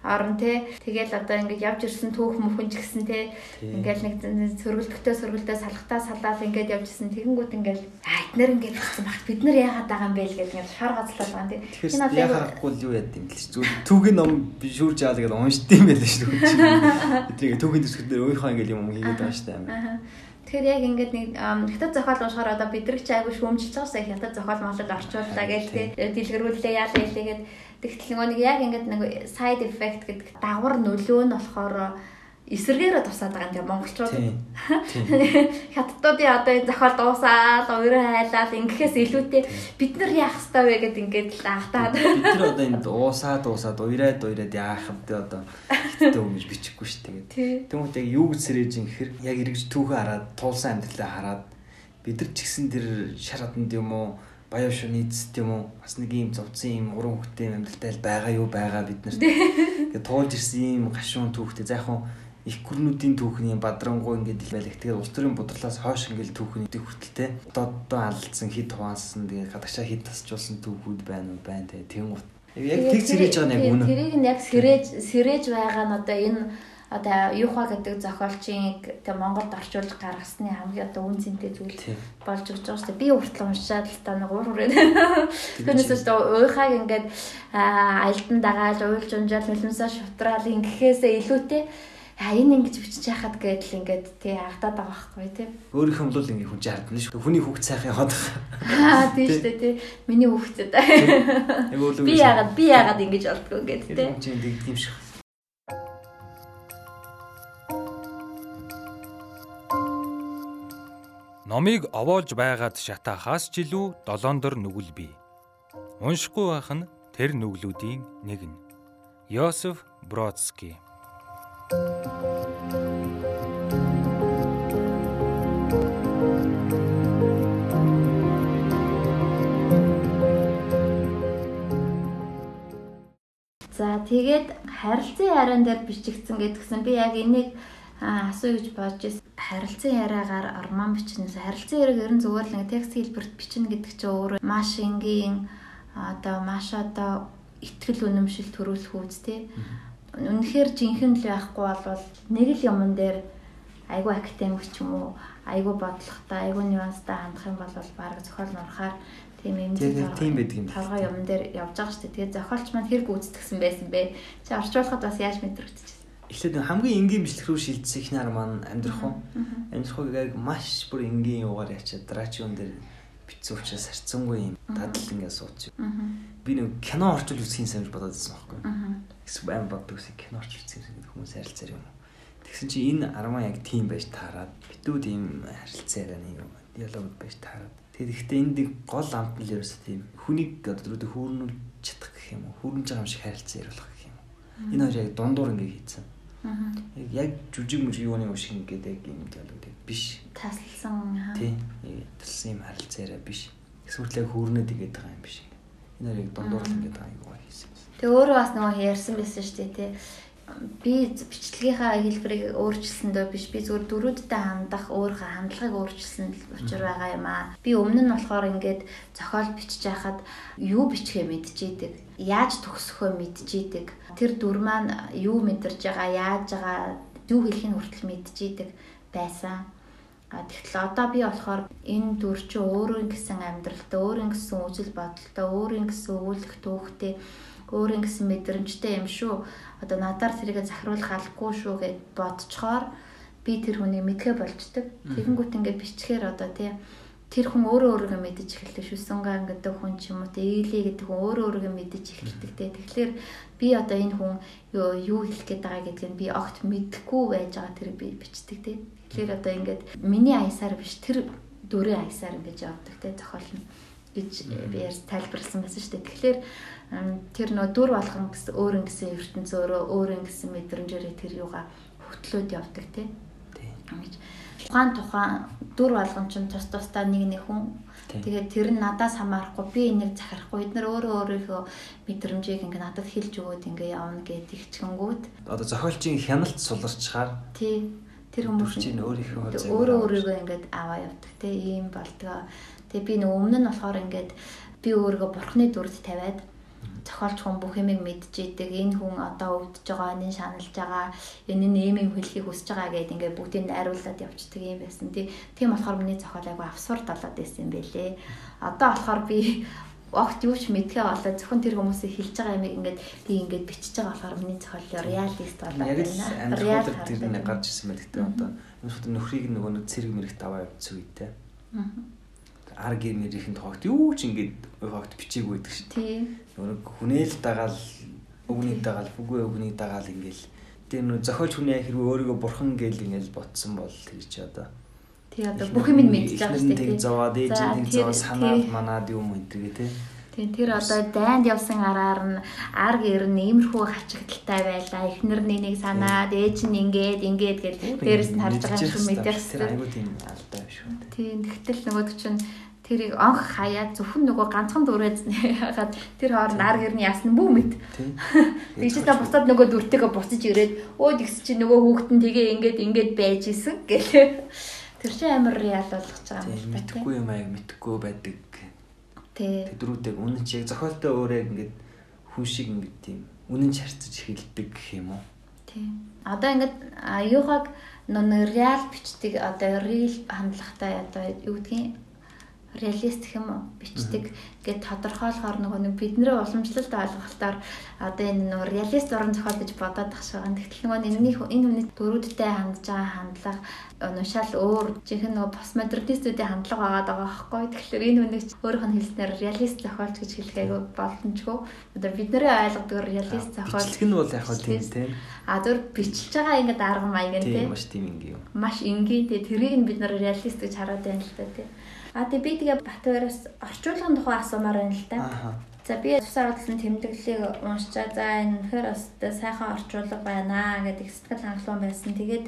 орон те тэгэл одоо ингээд явж ирсэн түүх мөхөн ч гэсэн те Тий. ингээл нэг сөргөлтөй сөргөлтөй салхтаа салаад ингээд явж ирсэн тэгэнгүүт ингээл аа эднэр ингээд бичсэн баг бид нар яагаад байгаа юм бэ л гэдэг ингээд шар газалтай байгаа те Тэгэхээр яа харахгүй л юу яд юм бэл ч зүгээр түүхийн ном бишүүрж аваад гэдэг уншд юм байл шүү. Эдрийг түүхийн төсгөл дээр өөрийнхөө ингээл юм хийгээд байгаа шүү дээ. Тэгэхээр яг ингээд нэг хятад зохиол уншихаар одоо бидрэг ч айгүй шүүмжилж байгаа сая хятад зохиол молод орчууллаа гээл те дэлгэрүүлээ яалаа хэлээгээд тэгтэл нөгөө нэг яг ингээд нэг side effect гэдэг дагвар нөлөө нь болохоор эсэргээрээ тусаад байгаа юм тийм монголчууд Тийм. Тийм. хятадуудын одоо энэ зохиол дуусаад өөрөө хайлаад ингэхээс илүүтэй бид нар яах ёстой вэ гэд ингээд л анхтаад Бид нар одоо энд уусаад уусаад уйраад уйраад яах вэ одоо хиттэй өмж бичихгүй шүү дээ. Тэгмэт яг юу гэж сэрэж ин гэхээр яг эргэж түүхээ хараад туулсан амьдралаа хараад бид нар ч гэсэн тэр шар хатанд юм уу баяа шуниц юм уу бас нэг юм зовцсон юм уран хөлтэй амьдралтай л байгаа юу байгаа бид нар тэгээд туулж ирсэн юм гашуун түүхтэй за яг хуу их гүрнүүдийн түүхний бадрангуй ингээд л байлах тэгээд улс төрийн бодлоос хойш ингээд түүхний хүртэлтэй одоо одоо алдсан хит хуваасан тэгээд гадагшаа хит тасчулсан түүхүүд байна уу? Байна тэгээд тэнгуут яг тэг сэрэж байгаа нь яг үнэ тэрийг нь яг сэрэж сэрэж байгаа нь одоо энэ одоо юуха гэдэг зохиолчийн тэг Монголд орчуулж гаргасны хамгийн одоо үн цэнтэй зүйл болж өгч байгаа шүү дээ. Би хүртэл уншаад л та нэг уур хүрээд. Түүнээс ч уйхаг ингээд аа, альдан дагаал уйлж унжаал хөлмсөө шутраал ингэхээсээ илүүтэй а энэ ингэж бичиж яхад гэдэл ингээд тий агдаад байгаа байхгүй тий. өөрийнх нь бол ингээ хүн жаардна шүү. Хүний хүүхд сайхан яваад Аа тий шүү дээ тий. Миний хүүхдэд. байгаа. Би яагаад би яагаад ингэж болдгоо гэдэг тий. Хүн чинь юм шиг. Номыг овоолж байгаад шатаахаас ч илүү долоондор нүгэл бий. Уншихгүй байх нь тэр нүглүүдийн нэг нь. Йосеф Бродский За тэгээд харилцан яриан дээр бичигдсэн гэдгсэн би яг энийг асуу гэж бодож ирсэн. Харилцан яриагаар ормон бичнээс харилцан яриаг ер нь зүгээр л нэг текст хэлбэрт бичнэ гэдэг чинь өөрөө маш энгийн одоо маш одоо ихтгэл үнэмшил төрүүлэх үүс тий. Үнэхээр жинхэнэ л байхгүй бол нэг л юмн дээр айгүй академик ч юм уу айгүй бодлоготой айгүй нюанстай хандах юм бол баг зохиол нурахаар тийм юм тийм байдаг юм. Талгай юм дээр явж байгаа шүү дээ. Тэгээд зохиолч маань хэрэг гүйцэтгсэн байсан бэ? Чи орчуулахад бас яаж мэдрэгдэж Эхлээд хамгийн энгийн бичлэг рүү шилжсэн их нар маань амьдрах уу. Амьдрах уу яг маш бүр энгийн юугаар ячаад драчиун дээр битсэн учраас харцсангүй юм дадал ингээд сууч. Би нэг кино орчуул үзэх юм санаж бодоод байсан байхгүй. Эсвэл аим боддог ус кино орчуул үзэх хүмүүс харилцаар юм. Тэгсэн чи энэ армаа яг тийм байж таарад битүүд ийм харилцаараа нэг юм диалог байж таарад. Тэгээд ихтэй энд гол амт нь л ерөөсөө тийм хүнийг одоо түрүү хүүрнүүл чадах гэх юм уу. Хүүрнэж байгаа юм шиг харилцаа ярих гэх юм. Энэ хоёр яг дундуур ингээд хийцэн Яг жүжиг мөр юуны шиг ингээд яг юм диалог тийм биш. Таслсан хаа. Тийм. Талсан юм харилцаараа биш. Эсвэл хөөрнөд игээд байгаа юм биш. Энэ хоёрыг дундуур л ингээд байгаа юм хийсэн. Тэгээ өөрөө бас нөгөө ярьсан байсан шүү дээ тий би бичлэгийнхаа хэлбэрийг өөрчилсөндөө биш би зүгээр дөрүүдтэй хандах өөрийнхөө хандлагыг өөрчилсөн учир байгаа юм аа. Би өмнө нь болохоор ингээд зохиол бичиж байхад юу бичихээ мэдчихийдэг. Яаж төгсөхөө мэдчихийдэг. Тэр дүр маань юу мэдэрж байгаа, яаж байгаа, юу хэлхийг хүртэл мэдчихийдэг байсан. А тэгэхээр одоо би болохоор энэ дүр чи өөрөө гэсэн амьдралтай, өөрөө гэсэн үжил бодолтой, өөрөө гэсэн өвөлөх түүхтэй өөр ингэсэн мэдрэмжтэй юм шүү. Одоо надаар тэрийг захируулах албагүй шүү гэд бодцохоор би тэр хүнийг мэдхэ болчдөг. Тэгэнгүүт ингээд бичгээр одоо тий тэр хүн өөрөө өөрийгөө мэдэж эхэлдэг шүү. Сунгаа гэдэг хүн ч юм уу тий ээлээ гэдэг хүн өөрөө өөрийгөө мэдэж эхэлдэг тий. Тэгэхээр би одоо энэ хүн юу хэлэх гээд байгаа гэдгийг би огт мэдэхгүй байж байгаа тэр би бичдэг тий. Тэгэхээр одоо ингээд миний аясаар биш тэр дөрөв аясаар ингэж явдаг тий зохиол нь гэж би ярьж тайлбарласан байсан шүү дээ. Тэгэхээр тэр нөө дүр болгон гэсэн өөр ингэсэн ертөнц өөрөө өөр ингэсэн мэдрэмжээрээ тэр юугаа хөтлөөд явдаг тий. Ингэж. Тухайн тухайн дүр болгон ч тус тусдаа нэг нэг хүн. Тэгээд тэр нь надаас хамаарахгүй би энийг захирахгүй. Эдгээр өөрөө өөрийнхөө мэдрэмжийг ингээ надад хэлж өгөөд ингээ явна гэдэг ихчгэнгүүд одоо зохиолчийн хяналт суларчаар тий тэр хүмүүс чинь өөрийнхөө өөрөө өөрийгөө ингээд аваа явдаг тий ийм болдгоо тэгээ би нөгөө өмнө нь болохоор ингээд би өөрийгөө бурхны дүрд тавиад зохиолч хүн бүх юмыг мэдчихийдэг. Энэ хүн одоо өвдөж байгаа, энэ шаналж байгаа, энэ нь ийм юм хэлхийг хүсэж байгаа гэдээ ингээд бүгдийг найруулад явчихдаг юм байсан. Тийм болохоор миний зохиол айгу авсуур далаад байсан юм байлээ. Одоо болохоор би огт юу ч мэдхээ болоо зөвхөн тэр хүмүүсийг хэлж байгаа юмыг ингээд би ингээд бичиж байгаа болохоор миний зохиол реалист болоод байна. Реал тэр нэг гарч ирсэн байл гэдэг одоо энэ нөхрийг нөгөө нэг цэрэг мэрэгт аваа явуулсан үедээ. Аа ар гэрнэрийнхэн тоогт юу ч ингээд тоогт бичээг байдаг шүү. Тийм. Нөгөө хүнээл дагаал өгний дагаал үгүй өгний дагаал ингээл тэр нөө зохиолч хүний хэрвээ өөрийгөө бурхан гээл ингээл ботсон бол тэр чи одоо тий одоо бүх юм мэдчихэж байгаа шүү дээ. Тэг зовоод ээж тэг зовоод санаад манаад юм энэ тэгээ тий. Тийм тэр одоо дайнд явсан араар нь ар гэр нь иймэрхүү хачигдaltaй байлаа. Эхнэр нэнийг санаад ээж нь ингээд ингээд гэл дээрэс нь харж байгаа юм мэдэх хэрэгтэй. Айгуу тийм алдаа шүү. Тийм тэгтэл нөгөөд чинь тэрийг онх хаяад зөвхөн нөгөө ганцхан дүрээд хагаад тэр хооронд ар гэрний ясна бүү мэд. Тэгж та буцаад нөгөө дүртэйгээ буцаж ирээд өө тэгс чи нөгөө хүүхдэн тгээ ингээд ингээд байж исэн гэлээ. Тэр чинь амар реал болгож байгаа юм байна. Мэдхгүй юм аяг мэдхгүй байдаг. Тий. Тэдрүүдийг үнэн чи яг зохиолтой өөрөө ингээд хүн шиг ингээд тийм үнэн чарцаж эхэлдэг гэх юм уу? Тий. Одоо ингээд аюухаг нөө реал бичдэг одоо real хандлагатай одоо юу гэдгийг реалист хэм бичдэг гэд тодорхойлохоор нөгөө нэг бидний уламжлалт ойлголтоор одоо энэ нөгөө реалист уран зохиол гэж бодоод тах шиг. Тэгтэл нөгөө энэний энэ хүний дөрүүдтэй хандж байгаа хандлага уншаал өөр жинхэнэ нөгөө постмодернистүүдийн хандлага байгаа байхгүй. Тэгэхээр энэ хүнийг өөрийнх нь хэлснээр реалист зохиолч гэж хэлэх айгүй боломжгүй. Одоо бидний ойлгодог реалист зохиол. Бичлэг нь бол яг хөө тийм тийм. А зөв бичиж байгаа ингээд арга маяг нь тийм. Маш тийм ингийн. Маш энгийн тийм. Тэрийг нь бид нар реалист гэж хараад байна л да тийм. А тэгээ би тэгээ Батбаяраас орчуулгын тухай асуумаар байна л та. За би тусаар удалсан тэмдэглэлийг уншчаа. За энэ үнэхээр бас сайхан орчуулга байна гэдэг сэтгэл хангалуун байсан. Тэгээд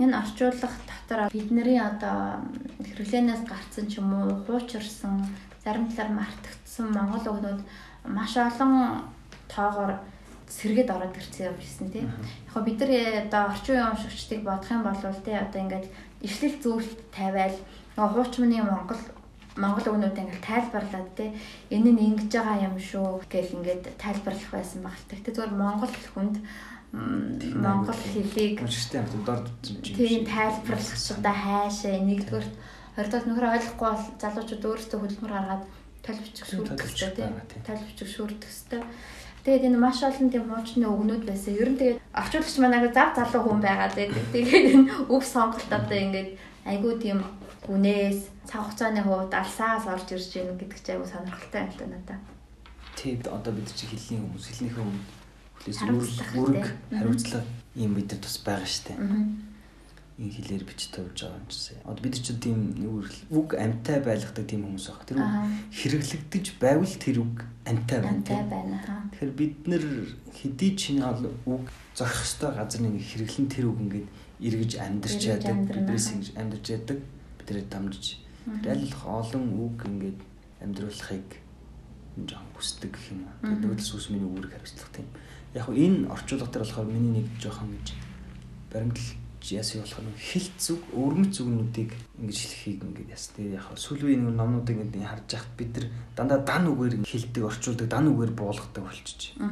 энэ орчуулга дотор бидний одоо хэрэглэнээс гарцсан ч юм уу хуучирсан зарим талаар мартагдсан монгол өгнүүд маш олон тоогоор сэргээд ороод ирсэн юм шсэн тий. Яг бид нар э, одоо орчин үеийн уншигчдыг бодох юм бол тий одоо ингээд ишлэл зүйлт тавиал нөгөө хуучмын Монгол Монгол өгнүүд ингээд тайлбарлаад тий энэ нь ингэж байгаа юм шүү гэл ингээд тайлбарлах байсан баг. Тэгтээ зөвхөн Монгол хүнд Монгол хэлийг юм дор тийм тайлбарлах удаа хайшаа нэгдүгээр хоёрдугаар нөхөр ойлгохгүй бол залуучууд өөрсдөө хөдөлмөр гаргаад тайлбарчих шүүрдэх хэрэгтэй тийм тайлбарчих шүүрдэх хэрэгтэй Тэгээд энэ маш олон тийм хуучны өгнүүд байсан. Ер нь тэгээд орчуулагч манайг зав залуу хүн байгаад байдаг. Тэгээд энэ үг сонголт одоо ингээд айгүй тийм гүнээс цаг хугацааны хувьд алсаас орж ирж гэнэ гэдэг чинь айгүй сонирхолтой юм л та надаа. Тийм одоо бид чи хэлний хүмүүс хэлнийхээ өмнө хүлээс үүрэг хариуцлага юм бид нар тус байгаа штэ энэ хэлээр бич тавьж байгаа юм чинь. Одоо бид чинь тийм үг амтай байлгадаг тийм хүмүүс баг. Тэр үг хэрэглэгдэж байвал тэр үг амтай байна. Амтай байна. Тэгэхээр бид нэр хэдий чиний үг зохих хөстой газар нэг хэрэглэн тэр үг ингээд эргэж амьдарч яадаг. Биднээс ингэж амьдарч яадаг. Бидрээ дамжиж. Аль олон үг ингээд амьдруулахыг жоон хүсдэг гэх юм. Тэгээд нөөдөл сүс миний үүрэг хариуцлах тийм. Яг энэ орчуулга дээр болохоор миний нэг жоохон гэж баримтлал яасан болох нь хилт зүг өрмөц зүгнүүдийг ингэж хэлхийг ингэж яс. Тэгээ яг сүүл үеийн нэг номнуудыг ингэ харж яхад бид нар дандаа дан үгээр хилдэг орчуулдаг дан үгээр буулгадаг болчих. Аа.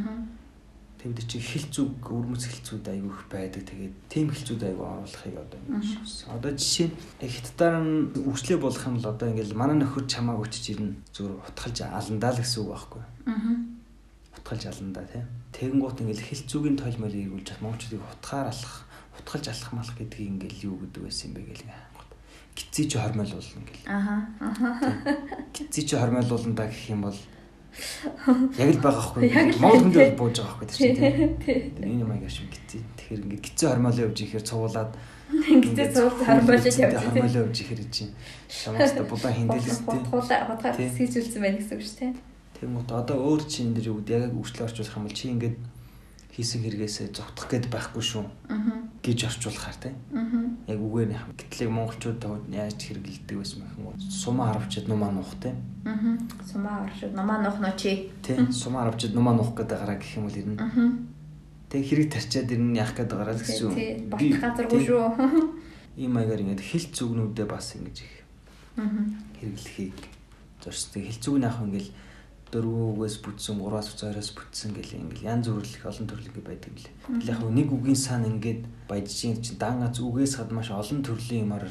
Тэгээд чи хилт зүг өрмөц хилцүүд айгүй их байдаг. Тэгээд тийм хилцүүд айгүй оруулахыг одоо шивсэн. Одоо жишээ нь хятадаар нь үрчлээ болох юм л одоо ингэ манай нөхөр чамааг өчж ирнэ зүгээр утгалж аландаа л гэсэн үг байхгүй. Аа. Утгалж аландаа тийм. Тэгэнгუут ингэ хилт зүгийн тойлмол ийгүүлж монголчуудыг утгаар алах утгалж алах малах гэдгийг ингээл юу гэдэг байсан юм бэ гэл гизий чи хормойл болно гэл. Аха. Гизий чи хормойлуулна да гэх юм бол яг л байгаа хгүй. Монгол хүн дээр бууж байгаа хгүй тийм тийм. Энэ юм аяга шиг гизий. Тэгэхээр ингээд гизий хормойлоо явж ихээр цувуулаад гизий цуул хормойлоо явж хормойлоо явж ихээр чинь шамааста будаа хиндэлээс тийм. Хутгуулаа хутгаар хийжүүлсэн байх гэсэн үг шүү тийм. Тэгмээ одоо өөр чинь дээр юу яг үрчлээ орчуулах юм бол чи ингээд хийсэн хэрэгээсээ зогтох гээд байхгүй шүү гэж орчуулахаар тийм. Яг үгээр нь гэтлийг монголчууд яаж хэрэглэдэг байсан мэхэн сумаа харавчид нумаа нуух тийм. Сумаа харавчид нумаа нуух нөө чи. Тийм сумаа харавчид нумаа нуух гэдэг гараа гэх юм бол ирнэ. Тэг хэрэг тарчаад ирнэ яах гээд байгаа л гэсэн. Би газаргүй шүү. Ийм маягаар ингээд хил зүгнүүдээ бас ингэж их хэрэглэхийг зорчтой. Хил зүг нь яах вэ ингээл дөрвөөс бүтсэн, гураас цаараас бүтсэн гэл ингээл янз бүрэл их олон төрлийн байдаг лээ. Тэгэл яг нэг үгийн сан ингээд баяжчин чинь даангац үгээс хад маш олон төрлийн юмар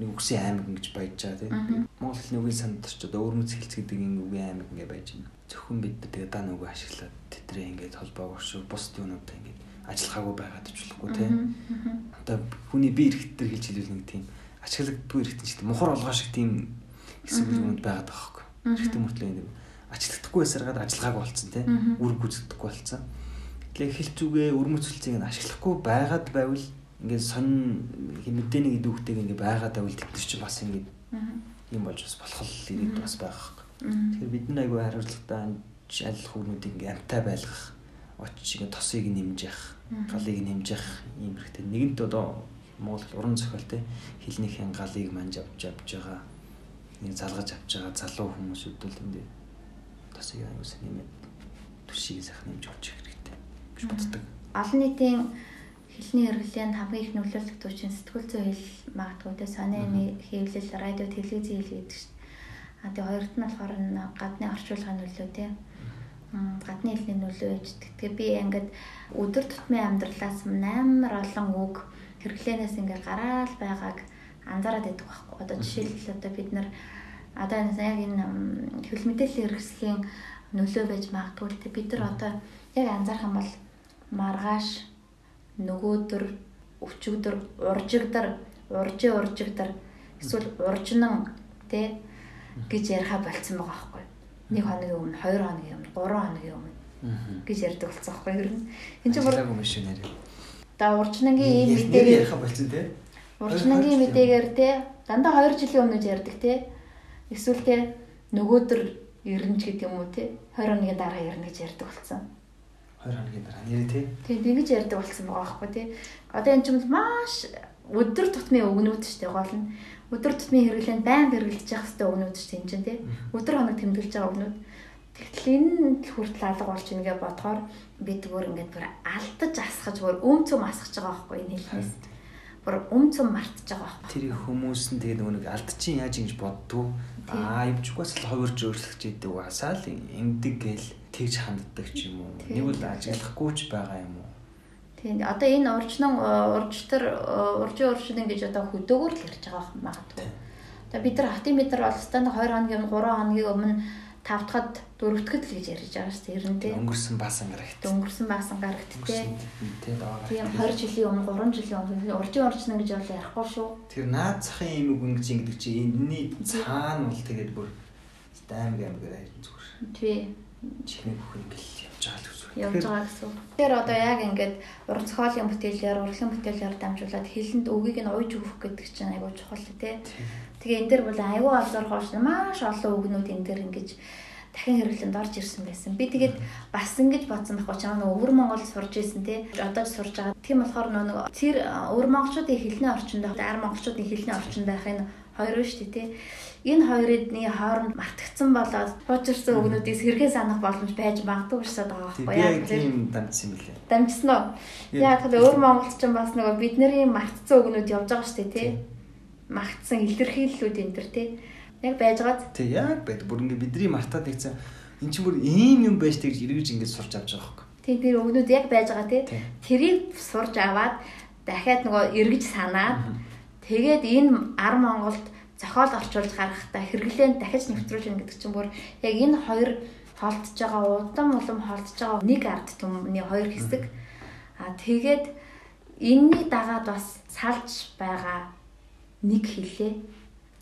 нэг үгсийн аймаг ингэж баяж байгаа тийм. Монгол хэлний үгийн санд ч одоо өрмөц хэлц гэдэг энэ үгийн аймаг ингээд баяж байна. Зөвхөн бид тэгээ даан үгээ ашиглаад тэтрээ ингээд холбоог оршуу бус юунуудаа ингээд ажиллахаагүй байгаад ч болохгүй тийм. Одоо хүний бие эрхтэр хэлж хэлвэл нэг тийм ашиглагддгүй эрхтэн ч тийм мухар олгоо шиг тийм хэсэг юмуд байгаад байгаа хөөхгүй. Эрхтэн мөртлөө юм ажилтдаггүй эсэргээд ажиллагаагүй болцсон тийм үр гүйцэтгэхгүй болцсон. Тэгээ хэл зүгээ өрмөцөлцийг нь ашиглахгүй байгаад байвал ингээд сонь мэдээний идэвхтэйг ингээд байгаад байвал тэд чинь бас ингээд юм болж бас болох л ирээд бас байгаа хэрэг. Тэгэхээр бид нар айгүй хариуцлагатай аль хүмүүдийг ингээд амтай байлгах очиж ингээд тосыг нэмж явах, галыг нэмж явах юм хэрэгтэй. Нэгэнт одоо Монгол уран зохиол те хэлнийхэн галыг манж авч авж байгаа нэг залгаж авч байгаа залуу хүмүүсүүд бол энэ бас аюус нэмээд төшийг сайхан нэмж олж ирэх хэрэгтэй гэж боддог. Олон нийтийн хэлний хэрэглээнд хамгийн их нөлөөлөх төвчин сэтгүүл зүйн хэл магадгүй тэ сонины хэвлэл радио телевизийн хэл гэдэг чинь. А тэгээ хоёрт нь болохоор гадны орчуулгын нөлөө тэ гадны хэлний нөлөө гэж. Тэгээ би ингээд өдөр тутмын амьдралаас амар олон үг хэрэглээнээс ингээд гараал байгааг анзаараад байдаг байхгүй. Одоо жишээлбэл одоо бид нар одоо яг энэ хөл мэдээллийн хэрэгслийн нөлөө байж магадгүй. Те бид нар одоо яг анзаарах юм бол маргааш нөгөөдөр өчигдөр уржигдар уржи уржигдар эсвэл уржнан те гэж яриа болцсон байгаа байхгүй. Нэг хоногийн өмнө хоёр хоногийн өмнө гурван хоногийн өмнө гэж ярьдаг болсон байхгүй ер нь энэ чинь бүр юм шиг нэр да уржнангийн ийм мэдээгээр яриа болцсон те. уржнангийн мэдээгээр те дандаа 2 жилийн өмнө ярьдаг те Эсвэл те нөгөөдөр ирнэ ч гэдэг юм уу те 20 оны дараа ирнэ гэж ярьдаг болсон. 20 оны дараа нэрээ те. Тийм тэгэж ярьдаг болсон байгаа байхгүй те. Одоо энэ ч юм маш өдөр тутмын өгнүүд шүү дээ гол нь. Өдөр тутмын хэрэглээнд байнга хэрэглэж явах хэрэгтэй өгнүүд шүү дээ энэ чинь те. Өдөр хоног тэмдэглэж байгаа өгнүүд. Тэгтэл энэ хүртэл алга болж ингээ бодохоор бид бүр ингээд бүр алдаж асгаж бүр өм цөм асгаж байгаа байхгүй энэ хэлнээс. Бүр өм цөм мартаж байгаа байхгүй. Тэр хүмүүс нь тэгээ нөгөө нэг алдчихин яаж ингэж боддгоо аа ивчгээс л хувирж өөрчлөгч идэг угаасаа л ингэдэг гээл тэгж ханддаг ч юм уу. Нэг бол ажиглахгүй ч байгаа юм уу. Тийм. Одоо энэ уржнан уржтар уржийн уржин ингэж одоо хөдөөгөр л ярьж байгаа магадгүй. Одоо бид нар хатын метр бол стандарт 2 хоногийн 3 хоногийн өмнө тавтахад дөрөвтгöd л гэж ярьж байгаа шүү дээ. Ер нь тийм. Өнгөрсөн баасан гарагт. Өнгөрсөн баасан гарагт тийм. Тийм даа. Тийм 20 жилийн өмнө 3 жилийн өмнө уржийн уржна гэж бол ярихгүй шүү. Тэр наад захын юм үг ингэж ингэдэг чи энэний цаана бол тэгээд бүр аймаг аймаг гэж зүгээр. Тийм. Чихний бүхэн гэл явж байгаа л гэсэн. Явж байгаа гэсэн. Тэр одоо яг ингээд уран зохиолын бүтээлээр, урлагийн бүтээлээр дамжуулаад хилэнд өгийг нь уйж өгөх гэдэг чинь айгуу чухал тий. Тэгээ энэ дэр бол айгүй олзор хоош маш олон үгнүүд энэ дэр ингэж дахин хэрэглэнд орж ирсэн байсан. Би тэгээд бас ингэж бодсон байхгүй чамаа нөгөө өвөр Монгол сурж исэн тий. Одоо сурж байгаа. Тийм болохоор нөгөө тэр өвөр монголчуудын хэлний орчинд ар монголчуудын хэлний орчинд байх энэ хоёр нь шүү дээ тий. Энэ хоёрын хооронд мартагдсан болоод хуучирсан үгнүүдийг сэргээ санах боломж байж магадгүй шээ байгаа байхгүй яг тийм дамжсан юм лээ. Дамжсан уу? Яг тэгэхээр өвөр монголч ч бас нөгөө бидний мартцсан үгнүүд явж байгаа шүү дээ тий магтсан илэрхийллүүд энэ төр тий. Яг байж байгааз. Тий, яг байд. Бүр ингээ бидний мартаад нэгсэн эн чинь бүр ийм юм байж тэгж эргэж ингэж сурч авч байгаа хөөхгүй. Тий, тэр өгнүүд яг байж байгаа тий. Тэрийг сурж аваад дахиад нөгөө эргэж санаад тэгээд энэ ар Монголд зохиол орчуулж гаргахтаа хэрэглээнд дахиж нэвтрүүлж гэнэ гэдэг чинь бүр яг энэ хоёр холдож байгаа удам улам холдож байгаа нэг ард түмний хоёр хэсэг. А тэгээд энэний дагаад бас салж байгаа нэг хэлээ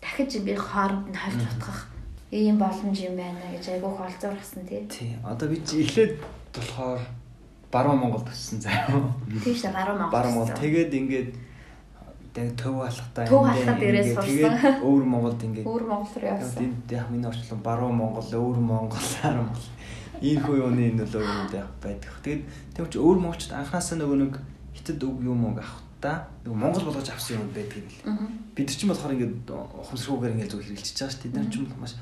дахиж би хооронд нь хольж утгах ийм боломж юм байна гэж айгүйх олзуурхсан тий. Тий. Одоо би эхлээд болохоор баруун Монгол төссөн заяа. Тийм шүү баруун Монгол. Баруун Монгол. Тэгээд ингээд тэг төв халахтаа төв халахад ирээс сурсан. Өвөр Монголд ингээд өвөр Монгол руу явсан. Энд яг миний орчлон баруун Монгол, өвөр Монгол, ар Монгол. Ийм хүү юуны нөлөө юм яг байдаг. Тэгээд чинь өвөр монголчууд анханасаа нөгөө нэг хитэд үг юм уу авах та нэг Монгол болгож авсан юм байдаг юм. Бид нар ч юм болохоор ингээд ухамсаргүйгээр ингээд зөв хэрэгжилж байгаа шүү. Бид нар ч юм маш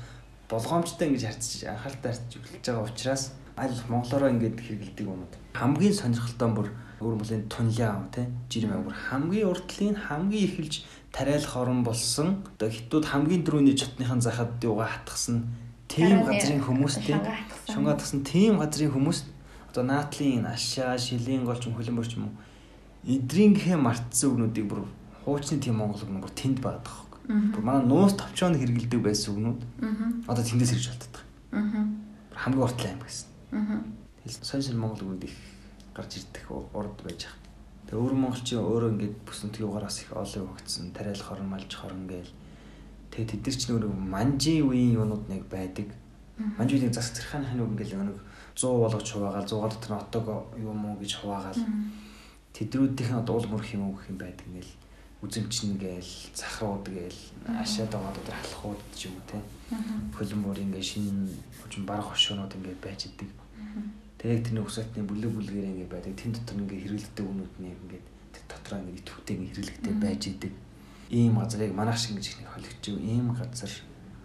болгоомжтой ингэж харьцаж анхааралтай харьцаж эхэлж байгаа учраас аль монголоор ингээд хэрэгэлдэг юмуд. Хамгийн сонирхолтой бүр өөр мөлийн тунлиа ам те жирим амгар хамгийн урдлын хамгийн ихэлж тариалах орон болсон. Одоо хятад хамгийн дөрөвний чотныхан захад юугаа хатгсан тийм газрын хүмүүстэй шунгаатгсан тийм газрын хүмүүс одоо наатлын ашаа шилийн голч хөлбөрч юм уу эдрийнхээ мартсан үгнүүдийг бүр хуучны тийм монгол үг бүр тэнд байдаг байхгүй. Бүр манай нуус товчоонд хэрэгэлдэг байсан үгнүүд. Одоо тэндээс ирж болтдог. Хамгийн уртлаа юм гэсэн. Сонь сонь монгол үгнүүд их гарч ирдэг урд байж байгаа. Тэгээ өөр монголчин өөрөө ингээд бүсэнтгийн угаараас их олон өгцсөн. Тариал хорон малж хорон гээл. Тэгээ тэд нар ч нөгөө манжи үеийн юунууд нэг байдаг. Манжи үеийн засаг зэрхааны хань үг ингээл нэг 100 болгож хуваагаал 100 дотор нь отог юм уу гэж хуваагаал тэдрүүдийнх нь уул мөрх юм гэх юм байдаг ингээл. Үзэмчин гээл захрууд гээл ашаад байгаа дотор халахууд ч юм уу те. Хөлбөмбөр ингээ шинэ хожим барах хошоонууд ингээ байж идэг. Тэгээд тэрний усаатны бүлэг бүлгээр ингээ байдаг. Тэн дотор ингээ хэрэглэдэг үнүүд нь ингээ тэр дотроо ингээ итвэхтэй ингээ хэрэглэхтэй байж идэг. Ийм газрыг манайх шиг гэж их холигч ийм газар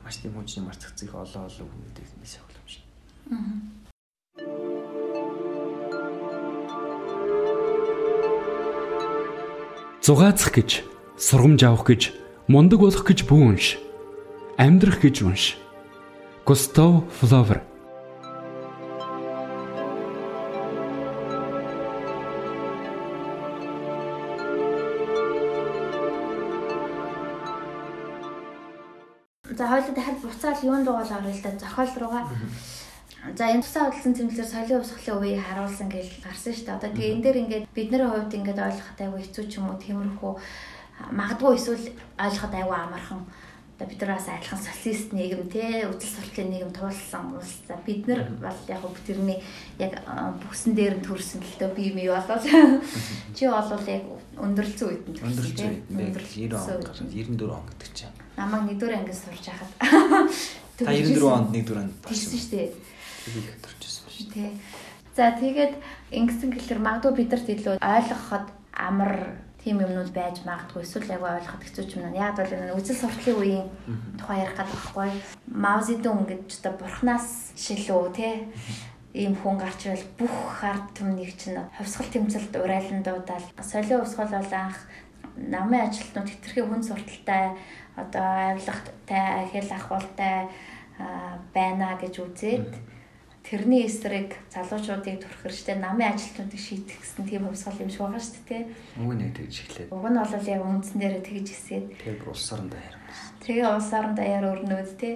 маш тийм хүчний мартагцыг олоо олоо хүмүүдэг нэг сахилмж. Аа Зугаацах гэж, сургамж авах гэж, мундаг болох гэж бүү унш. Амьдрах гэж унш. Густав Флавер энэ тусаа хөдөлсөн тэмцэлээр соёлын усхлын үеийг харуулсан гэж гарсан шүү дээ. Одоо тэгээ энэ дээр ингээд бидний хувьд ингээд ойлгоход айгүй хэцүү ч юм уу тиймэрхүү магадгүй эсвэл ойлгоход айгүй амархан. Одоо бид нар бас адилхан социалист нийгэм те үзэл сурталчилан нийгэм туулсан улс. За бид нар бол яг хөө тэрний яг бүсэн дээр нь төрсэн л дөө би юм болол чи болвол яг өндөрлцөн үед нь өндөрлцөн үед 90 он 94 он гэдэг чинь. Намайг нэгдүгээр ангид сурч байхад Та 94 онд нэгдүгээр онд болсон. шүү дээ тэрийг төрчихсөн шүү. Тий. За тэгээд ингэсэн гэхэлэр магадгүй бидэрт илүү ойлгоход амар тийм юмнууд байж магадгүй эсвэл айгүй ойлгоход хэцүү ч юм байна. Яг бол энэ үзэл сурталын үеийн тухай ярих гэдэг байхгүй. Мао Зэдүн гэж одоо бурхнаас шилүү те ийм хүн гарч ирэл бүх ард түмнийг чинь хувьсгал тэмцэлд урайлан дуудаал солио усгол бол анх намын ажилтнууд хэтэрхий хүн сурталтай одоо авилгатай хэл ахвалтай байна гэж үзээд тэрний эсрэг залуучуудыг турах хэрэгтэй намын ажилтнуудыг шийдэх гэсэн тийм хувьсгал юм шиг байгаа шүү дээ. Уг нь яг тэгж эхлээд. Уг нь бол яг үндсэн дээр тэгж хэлсээд. Тэгээ бүр улс орон даяар. Тэгээ улс орон даяар өрнөд тий.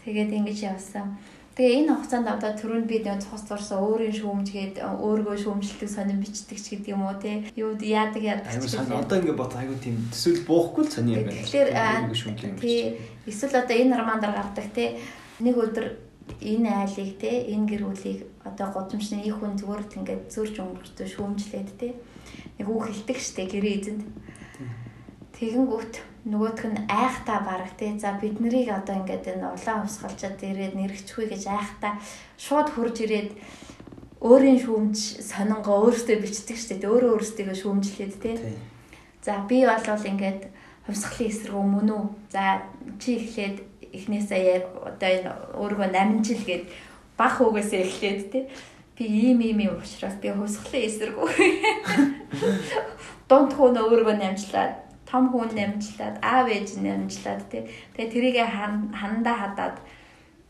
Тэгээд ингэж явсан. Тэгээ энэ хугацаанд одоо түрүүнд би нэг цус зурсан өөрийн шүүмжгээд өөргөө шүүмжилдэг сонин бичдэг ч гэдэг юм уу тий. Юу яадаг яадаг ч гэдэг. Одоо ингэ бод айгу тийм төсөөл буухгүй л сони юм байна. Тэгэхээр тий. Эсвэл одоо энэ романдар гардаг тий. Нэг өдөр энэ айлыг те энэ гэр бүлийг одоо годомчны их хүн зүгээр ингээд зөрж өнгөртөө шүүмжлээд те. Яг үг хэлдэг штэ гэрээ эзэнд тэгэнгүүт нөгөөх нь айхтаа бараг те. За бид нарыг одоо ингээд энэ улаан хувсгалчаад ирээд нэрэгчгүй гэж айхтаа шууд хурж ирээд өөрийн шүүмж сонингоо өөрөөсөө бичдэг штэ өөрөө өөрөөсөө шүүмжлээд те. За би бол ингээд хувьсгалын эсрэг мөн үү за чи эхлээд эхнээсээ яг одоо энэ өөрийгөө 8 жил гээд бах үгээсээ эхлээд тий би ийм ийм юм уушраас би хусгалын эсэргүү. Дунд хүн өөрийгөө намжлаад том хүн намжлаад аав ээж намжлаад тий тэгээ тэрийг хандаа хадаад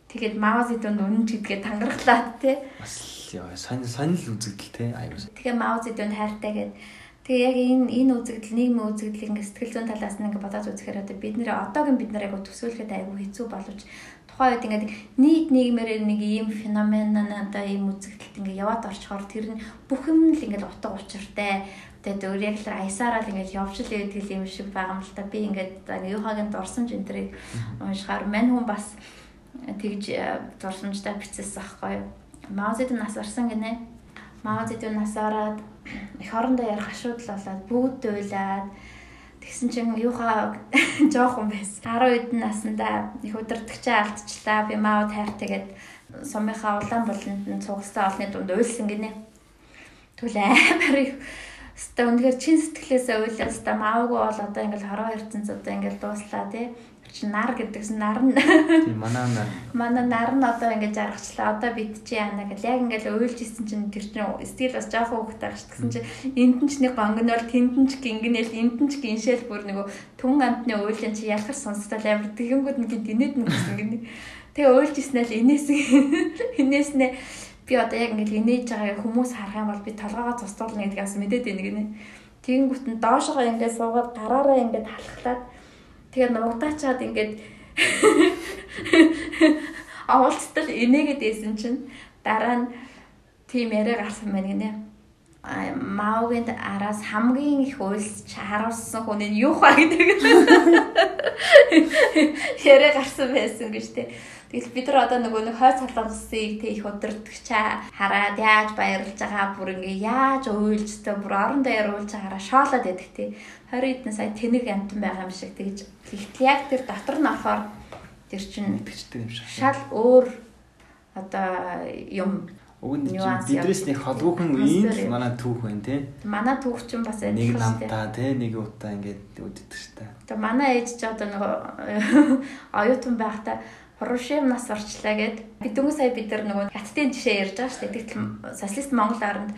тэгээд мао зэдүнд үнэн гэдгээ тангарахлаад тий бас яа сонь сонь л үзэгдэл тий аюу. Тэгээ мао зэдүнд хайртай гэдэг Тэгээ яг энэ энэ үзэгдэл нийгмийн үзэгдэл ингээ сэтгэл зүйн талаас нь ингээ бодоод үзэхээр одоо бид нэр одоогийн бид нарыг төсөөлөхөд айгүй хэцүү боловч тухайн үед ингээд нийт нийгмээр нэг ийм феномен надаа ийм үзэгдэлт ингээ яваад орчхоор тэр нь бүх юм л ингээ утга учиртай. Тэгээд өөр яг л аясаараа л ингээд явж л байдаг юм шиг байгаа юм л та. Би ингээд юухагийн дурсамж энэ төрийг уншихаар мань хүн бас тэгж дурсамжтай бичсэн байхгүй Мао Зэдүн нас орсон гинэ. Мао Зэдүн нас ороод их орондоо ярих асуудал болоод бүгд уйлаад тэгсэн чинь юухаа жоохон байсан. 10 хэдэн наснда их удирдахчаа алдчихлаа. Би маа тайртайгээд сумынхаа улаан болонд нь цугстай олны дунд уйлсан гинэ. Түл амар их Ста үнэхээр чин сэтгэлээсээ уйлаа. Ста маавгүй бол одоо ингээл хороо эрдэнэс одоо ингээл дууслаа тий чи нар гэдэгс нар нь. Тийм манай нар. Манай нар нь одоо ингэж аргачлаа. Одоо бид чи яана гэл яг ингээл уйлж исэн чинь тэр чинь стил бас жоохон хөөхтэй багш гэсэн чи энд нь ч нэг гонгнол тэнд нь ч гингэнэл энд нь ч гиншэл бүр нөгөө түн амтны уйлын чи ялхар сонсдол амар тэгэнгүүт нэг гинэд нь гэсэн гинэ тэгээ уйлж иснээр энэс энэс нэ би одоо яг ингээл инээж байгаа хүмүүс харах юм бол би толгоогоо цустуулна гэдгийг бас мэдээд байна гинэ тэгэнгүүт нь доошоо ингээд суугаад гараараа ингээд халахлаад Тэгээд нугдаачаад ингээд авалцтал инээгээд ийсэн чинь дараа нь тийм яриа гарсан байна гинэ. Маугийн араас хамгийн их уйлж харуулсан хүн нь юу хаа гэдэг яриа гарсан байсан гэж тэ. Тэгэл бид нар одоо нөгөө нэг хойц солонгосыг тэ их удирдахчаа хараад яаж баярлж байгаа бүр ингээ яаж уйлж тэ бүр орон дээр уйлж байгаараа шоолоод байдаг тэ. 20 эдэн сая тэнэг амтан байгаа юм шиг тэгж тэгтэл яг тэр дотор нь орохоор тэр чинь мэдчихдэг юм шиг. Шал өөр одоо юм Уг нь бидрээс нэг холгүйхэн үеийн л манай түүх байна тий. Манай түүх чинь бас нэг намтаа тий нэг удаа ингээд үддэг штэ. Тэгээ манай ээж ч одоо нэг оюутан байхдаа Рушим нас орчлаа гэд бид дөнгөж сая бид нар нөгөө хаттын жишээ ярьж байгаа дээ. Тэгтэл социалист Монгол оронд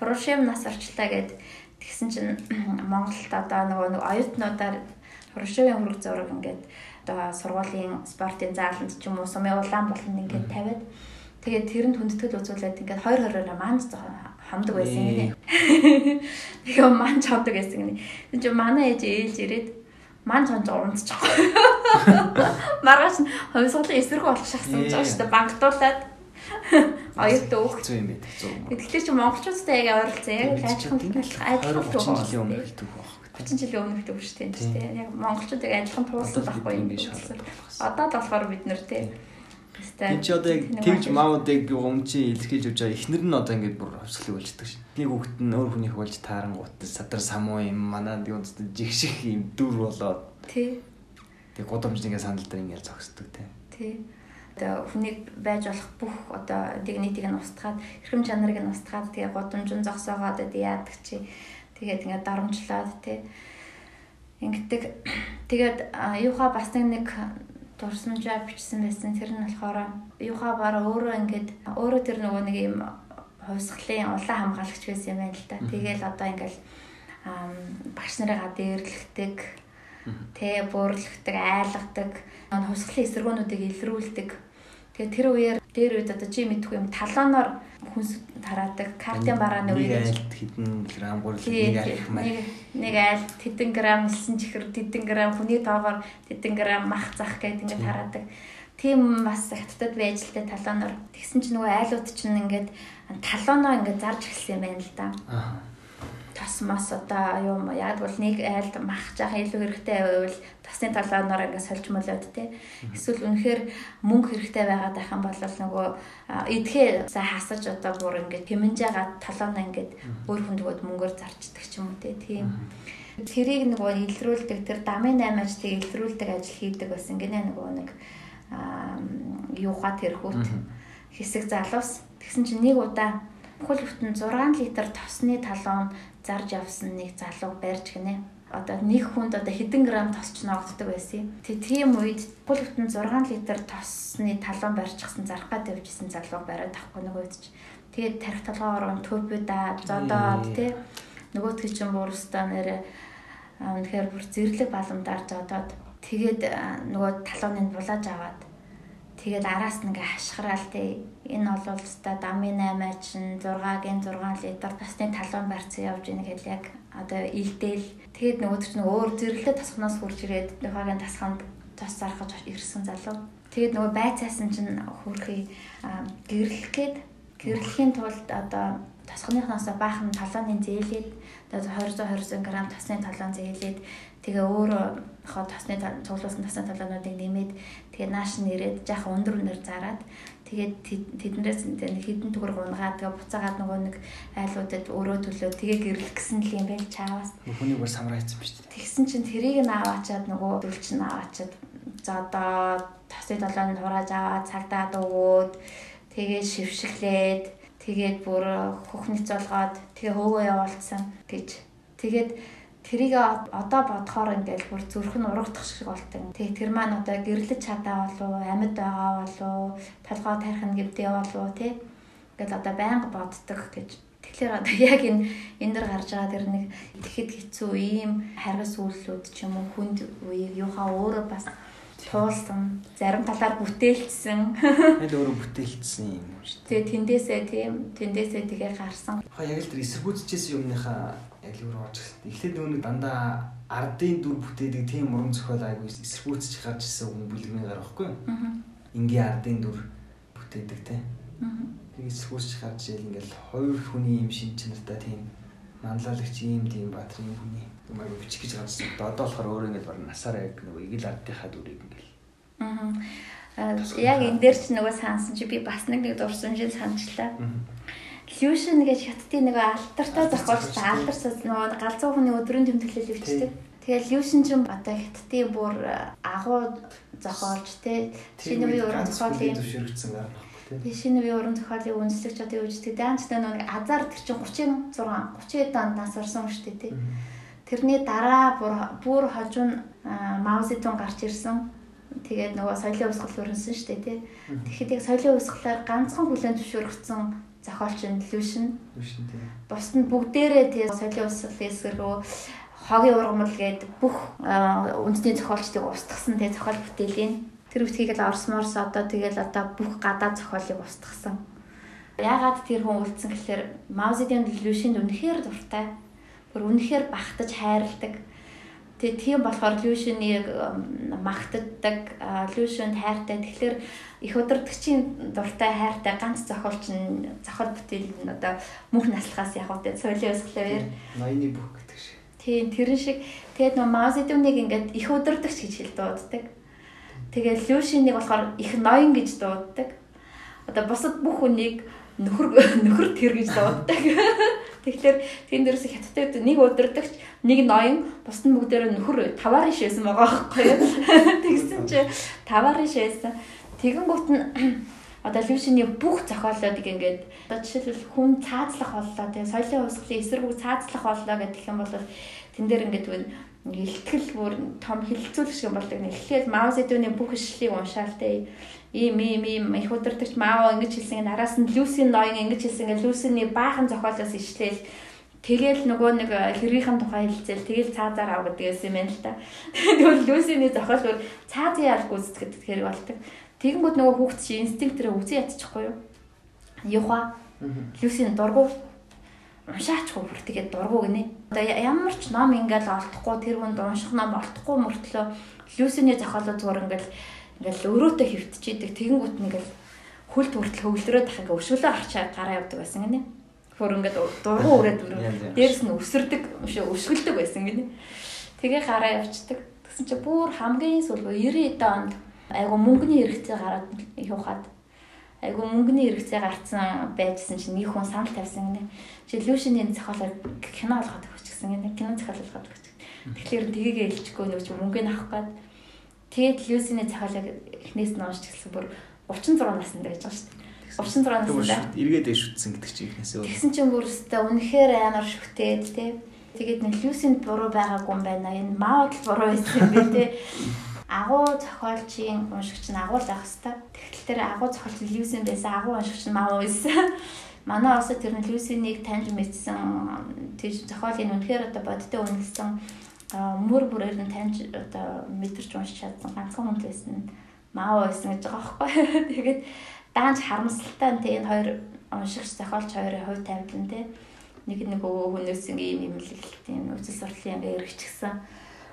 Рушим нас орчлаа гэд тэгсэн чинь Монголд одоо нөгөө нэг оюутнуудаар Рушимын хөрөг зураг ингээд одоо сургуулийн спортын зааланд ч юм уу сумын улаан болон ингээд тавиад тэгээд тэрэнд хүндэтгэл үзүүлээд ингээд хоёр хороор маань хамдаг байсан гинэ. Тэгээ маань чавдаг байсан гинэ. Тэгвэл чи манай ээж ээлж ирээд маань чонж унтчихгүй. Маргааш нь хувьсгалын эсрэг болох шахсан гэж байгаа шүү дээ. Бангтуулаад оюутан өөх. Зүү юм бэ. Зүү. Тэгэхээр чи монголчуудтай яг ойролцоо яг ажлын адилхан адилхан жилийн өмнө хэлдэг байх. 30 жилийн өмнө хэлдэг шүү дээ. Тийм тийм. Яг монголчуудыг адилхан туулсан байхгүй юм биш. Одоо л болохоор бид нэр тийм Тийм чи одоо яг тэгж маудыг өмчи илэрхийлж явж байгаа эхнэр нь одоо ингээд бүр хувьсгалыг болждаг шин. Нэг хүүхэд нь өөр хүнийх болж таарангуут садар самуу юм манад юу гэдэг жигших юм дүр болоод. Тий. Тэг гудамжныхаа сандал дээр ингээд зогсдог тий. Тий. Одоо хүнийг байж болох бүх одоо дигнитийг нь устгаад, эрхэм чанарыг нь устгаад тэгээ гудамжин зогсоогоод яадаг чи Тэгээд ингээд доромжлоод тий. Ингээд тэгээд юуха бас нэг дурсамжаа бичсэн байсан. Тэр нь болохоор юуха бараа өөрөө ингээд өөрөө тэр нөгөө нэг юм хувьсгалын улаан хамгаалагч байсан юм байна л да. Тэгээл одоо ингээд багш нарыгаа дээрлэхдэг тэ буурлахдаг, айлгадаг, хувьсгалын эсэргүүнүүдийг илрүүлдэг. Тэгээ тэр үеэр дээр үед одоо чи мэдгүй юм талаанаар хүнс тараадаг. Картын барааны үеэр айлт хэдэн грамм гурлаг нэг айлт нэг айлт хэдэн грамм элсэн чихэр хэдэн грамм хүний тоогоор хэдэн грамм мах зах гэдэг ингээд тараадаг. Тийм бас хаттад байж л та талаанаар. Тэгсэн чинь нөгөө айлууд чинь ингээд талаанаа ингээд зарж эхэлсэн юм байна л да. Аа тас мас одоо юм яг бол нэг айлд мах жах илүү хэрэгтэй байвал тасны талаанаар ингээд сольж молоод те. Эсвэл үнэхээр мөнгө хэрэгтэй байгаад байх юм бол нөгөө эдгээ за хасаж одоо бүр ингээд хэмнжээгаа талаанаа ингээд өөр хүнд өгөөд мөнгөөр зарчдаг ч юм уу те тийм. Тэрийг нөгөө илрүүлдэг тэр дамын 8 ажлыг илрүүлдэг ажил хийдэг байсан гинэ нөгөө нэг юуха тэрхүүт хэсэг залуус. Тэгсэн чинь нэг удаа бүхэл бүтэн 6 литр тосны талон зарж явсан нэг залуу барьж гинэ. Одоо нэг хүнд одоо хэдэн грамм тосч ногддог байсан юм. Тэг тийм үед бүл бүтэн 6 литр тосны талон барьчихсан зарах гад явжсэн залуу бариад авахгүй нэг үед ч. Тэгээд тарих толгоогоор төбөдөө зодоод тий нөгөөтгий чинь буурстаа нэрэ үнэхээр бүр зэрлэг баламдаар зодоод тэгээд нөгөө талоныг булааж аваад тэгээд араас нь ингээ хашгираал тий энэ бол өстой дамын 8 чинь 6-гийн 6 литр тасны талбай барьцсан явж ийн гэж яг одоо илдээл тэгээд нөгөө чинь өөр зэрэглээ тасхнаас хурж ирээд нөхөгийн тасханд тос зархаж ирсэн залуу. Тэгээд нөгөө байцаасан чинь хөрхий гэрлэх гээд гэрлэхийн тулд одоо тосхныхноос баахан талааны зээлээд одоо 200 200 г тасны талаан зээлээд тэгээ өөрөө хоо тасны цуглуулсан тасны талаануудыг нэмээд тэгээ нааш нь ирээд жаахан өндөр өндөр зараад тэгээд тэднээс хідэн төгөр гунгаад тэгээ буцаагаад нөгөө нэг айлуудад өөрөө төлөө тэгээ гэрлэх гэсэн л юм байл чаавас. Хүний бүр самрайцсан биз дээ. Тэгсэн чинь тэрийг нь аваачаад нөгөө дүүл чинь аваачаад за одоо тасны талаанд хурааж аваад цагдаад өгөөд тэгээ шившглээд тэгээд бүр хөхнөц болгоод тэгээ хөөгөө явуулсан гэж тэгээд тэрийг одоо бодохоор ингээл бүр зүрх нь урагдах шиг болтой. Тэгээ тэр маань одоо гэрлэж чадаа болов амьд байгаа болов толгой тарих нь гэмтэй болов тий. Ингээл одоо байнга боддог гэж. Тэгэхээр одоо яг энэ энэ дэр гарч байгаа тэр нэг итгэхэд хэцүү ийм харгас үйллүүд ч юм уу хүнд үеийг юугаа өөрөө бас туулсан зарим талаар бүтээлчсэн. Аль өөрөө бүтээлчсэн юм шүү дээ. Тэгээ тэндээсээ тийм тэндээсээ тэгээ гарсан. Хаа яг л тэр эсэргүүцчихсэн юмныхаа өөр орж ирсэн. Эхлээд нөгөө дандаа ардын дүр бүтээдэг тийм уран зохиол айгүй эсэргүүцчих гарч ирсэн хүн бүлгмийн гар байхгүй юу? Аа. Ингийн ардын дүр бүтээдэг те. Аа. Тэгээ эсэргүүцчих гарч ил ингээл хоёр хүний юм шин чанартай тийм манлайлагч ийм тийм баатар юм хүний юм аягүй бичих гэж гарч ирсэн. Одоо болохоор өөрөө ингээд баг насаараа яг нөгөө игэл ардынхаа дүрийг ингээл. Аа. Яг энэ дээр ч нөгөө сансан чи би бас нэг нэг дурсан жил санчлаа. Аа Fusion гэж хятадын нэг алтартай зохиолч алтар нөгөө галзуу хүний өдрийн тэмдэглэл өвчтэй. Тэгээд Fusion ч одоо хятадын бүр агуу зохиолч те шинэ үеийн уран зохиолын төвшөрөгдсөн гарна. Тэгээ шинэ үеийн уран зохиолын үндэслэгч одоо үжтэй даанчтай нэг азар тэр чинь 36 30 данд нас орсон шүү дээ те. Тэрний дараа бүр бүр хожим Мао Зэдун гарч ирсэн. Тэгээд нөгөө соёлын өсгөл өрнсөн шүү дээ тий. Тэгэхэд яг соёлын өсгөлөөр ганцхан хүлэн зөвшөөрөгдсөн зохиолч инклюшн. Инклюшн тийм. Бусд нь бүгдээрээ тийм соёлын өсгөл эсрэгөө хогийн ургамал гээд бүх үндэсний зохиолчдыг устгасан тийм зохиол бүтээлийн тэр үтгийг л орс морс одоо тэгэл одоо бүх гадаад зохиолыг устгасан. Яагаад тэр хүн үлдсэн гэхээр Маузидын Люшинд үнэхээр дуртай. Бүр үнэхээр багтаж хайрладаг Тэгээ тийм болохоор Люшинийг магтдаг, Люшинд хайртай. Тэгэхээр их удирдгчийн дуртай хайртай ганц зохиолч нь зохиол бүтээл нь одоо мөнх наслахаас явах үү соёлын өсгөлөөр ноёны бүх гэдэг шиг. Тийм тэрэн шиг тэгээд нөө Маузидүнийг ингээд их удирдгч гэж хэл дууддаг. Тэгээд Люшинийг болохоор их ноён гэж дууддаг. Одоо бусад бүх хүнийг нөхөр нөхөр тэр гэж дууддаг. Тэгэхээр тэн дээрээс хятадтай нэг удирдахч, нэг ноён, бус нь бүгдээрээ нөхөр таваар иш байсан байгаа байхгүй юу? Тэгсэн чи таваар иш байсан. Тэгэнгүүт нь одоо Люсиний бүх зохиолоодыг ингээд одоо жишээлбэл хүн цаазлах боллоо тий соёлын хувьсгалын эсрэг цаазлах боллоо гэдэг юм бол тэн дээр ингээд илтгэл бүр том хилцүүлэх шиг болдог. Эхлээд Мао Зэдүний бүх ишлэлийг уншаал тий ийм ийм ийм их удирдагч Мао ингэж хэлсэн араас нь Люсин ноён ингэж хэлсэн ингээд Люсиний баахан зохиолоос ишлээл Тэгэл нөгөө нэг хэргийнхэн тухай хэлцэл тэгэл цаазаар ав гэдэг юм байна л да. Тэгвэл Люсиний зохиол бүр цаазын ял гүйцэтгэдэг хэрэг болдог. Тэгэнгүүт нөгөө хүүхд чи инстинктээр үзэн ядчихгүй юу? Юха. Люсийн дургу уншаачгүй бүр тэгээд дургу гинэ. Одоо ямар ч ном ингээл олдохгүй тэр хүнд унших ном олдохгүй мөртлөө Люсиний зохиолоо зүгээр ингээл ингээл өрөөтөө хөвтчихийдэг. Тэгэнгүүт ингээл хөлт хүртэл хөвлөрөөд ах ингээ өшөөлөө арчаад гараа явдаг байсан гинэ. Хөр ингээд дургу өрөөд өрөө. Дээрс нь өсөрдөг, өшгөлдөг байсан гинэ. Тэгээ гараа явцдаг. Тэгсэн чи бүр хамгийн сүүлгөө 90 онд айгу мөнгөний хэрэгцээ гараад юухад айгу мөнгөний хэрэгцээ гарцсан байжсэн чинь нэг хүн санал тавьсан гинэ. Чи Люшиний зохиолоор кино олгоод өгчихсэн гинэ. Кино зохиол олгоод өгчих. Тэгэхээр тгийгээ илжихгүй нөгөө чи мөнгөний авах гээд тэгээд Люсиний зохиолыг эхнээс нь уншиж эхэлсэн бүр 36 наснд байж байгаа шүү дээ. 36 наснда. Эргээд шүтсэн гэдэг чи ихнээс өөр. Тэгсэн чинь бүр өстэй үнэхээр амар шүтээд тий. Тэгээд нэг Люсинд буруу байгаагүй юм байна. Энэ Маод л буруу байсан юм би тий агуу зохиолчийн уншигч нь агуул байх хэвээр. Тэгтэл тэр агуу зохиолч Льюсин байсан агуу уншигч нь Мау байсан. Манай осо тэр нь Льюсинийг таньж мэдсэн тийж зохиолын үнэхээр одоо бодтой үнэлсэн мөр бүрээр нь таньж одоо мэдэрч уншиж чадсан ганцхан хүн байсан Мау байсан гэж байгаа байхгүй. Тэгээд даанч харамсалтай нь энэ хоёр уншигч зохиолч хоёрын хувь тавилан те нэг нэг өвөө хүнээс ийм юм л тийм үзэл сурлын ингээ эргэчихсэн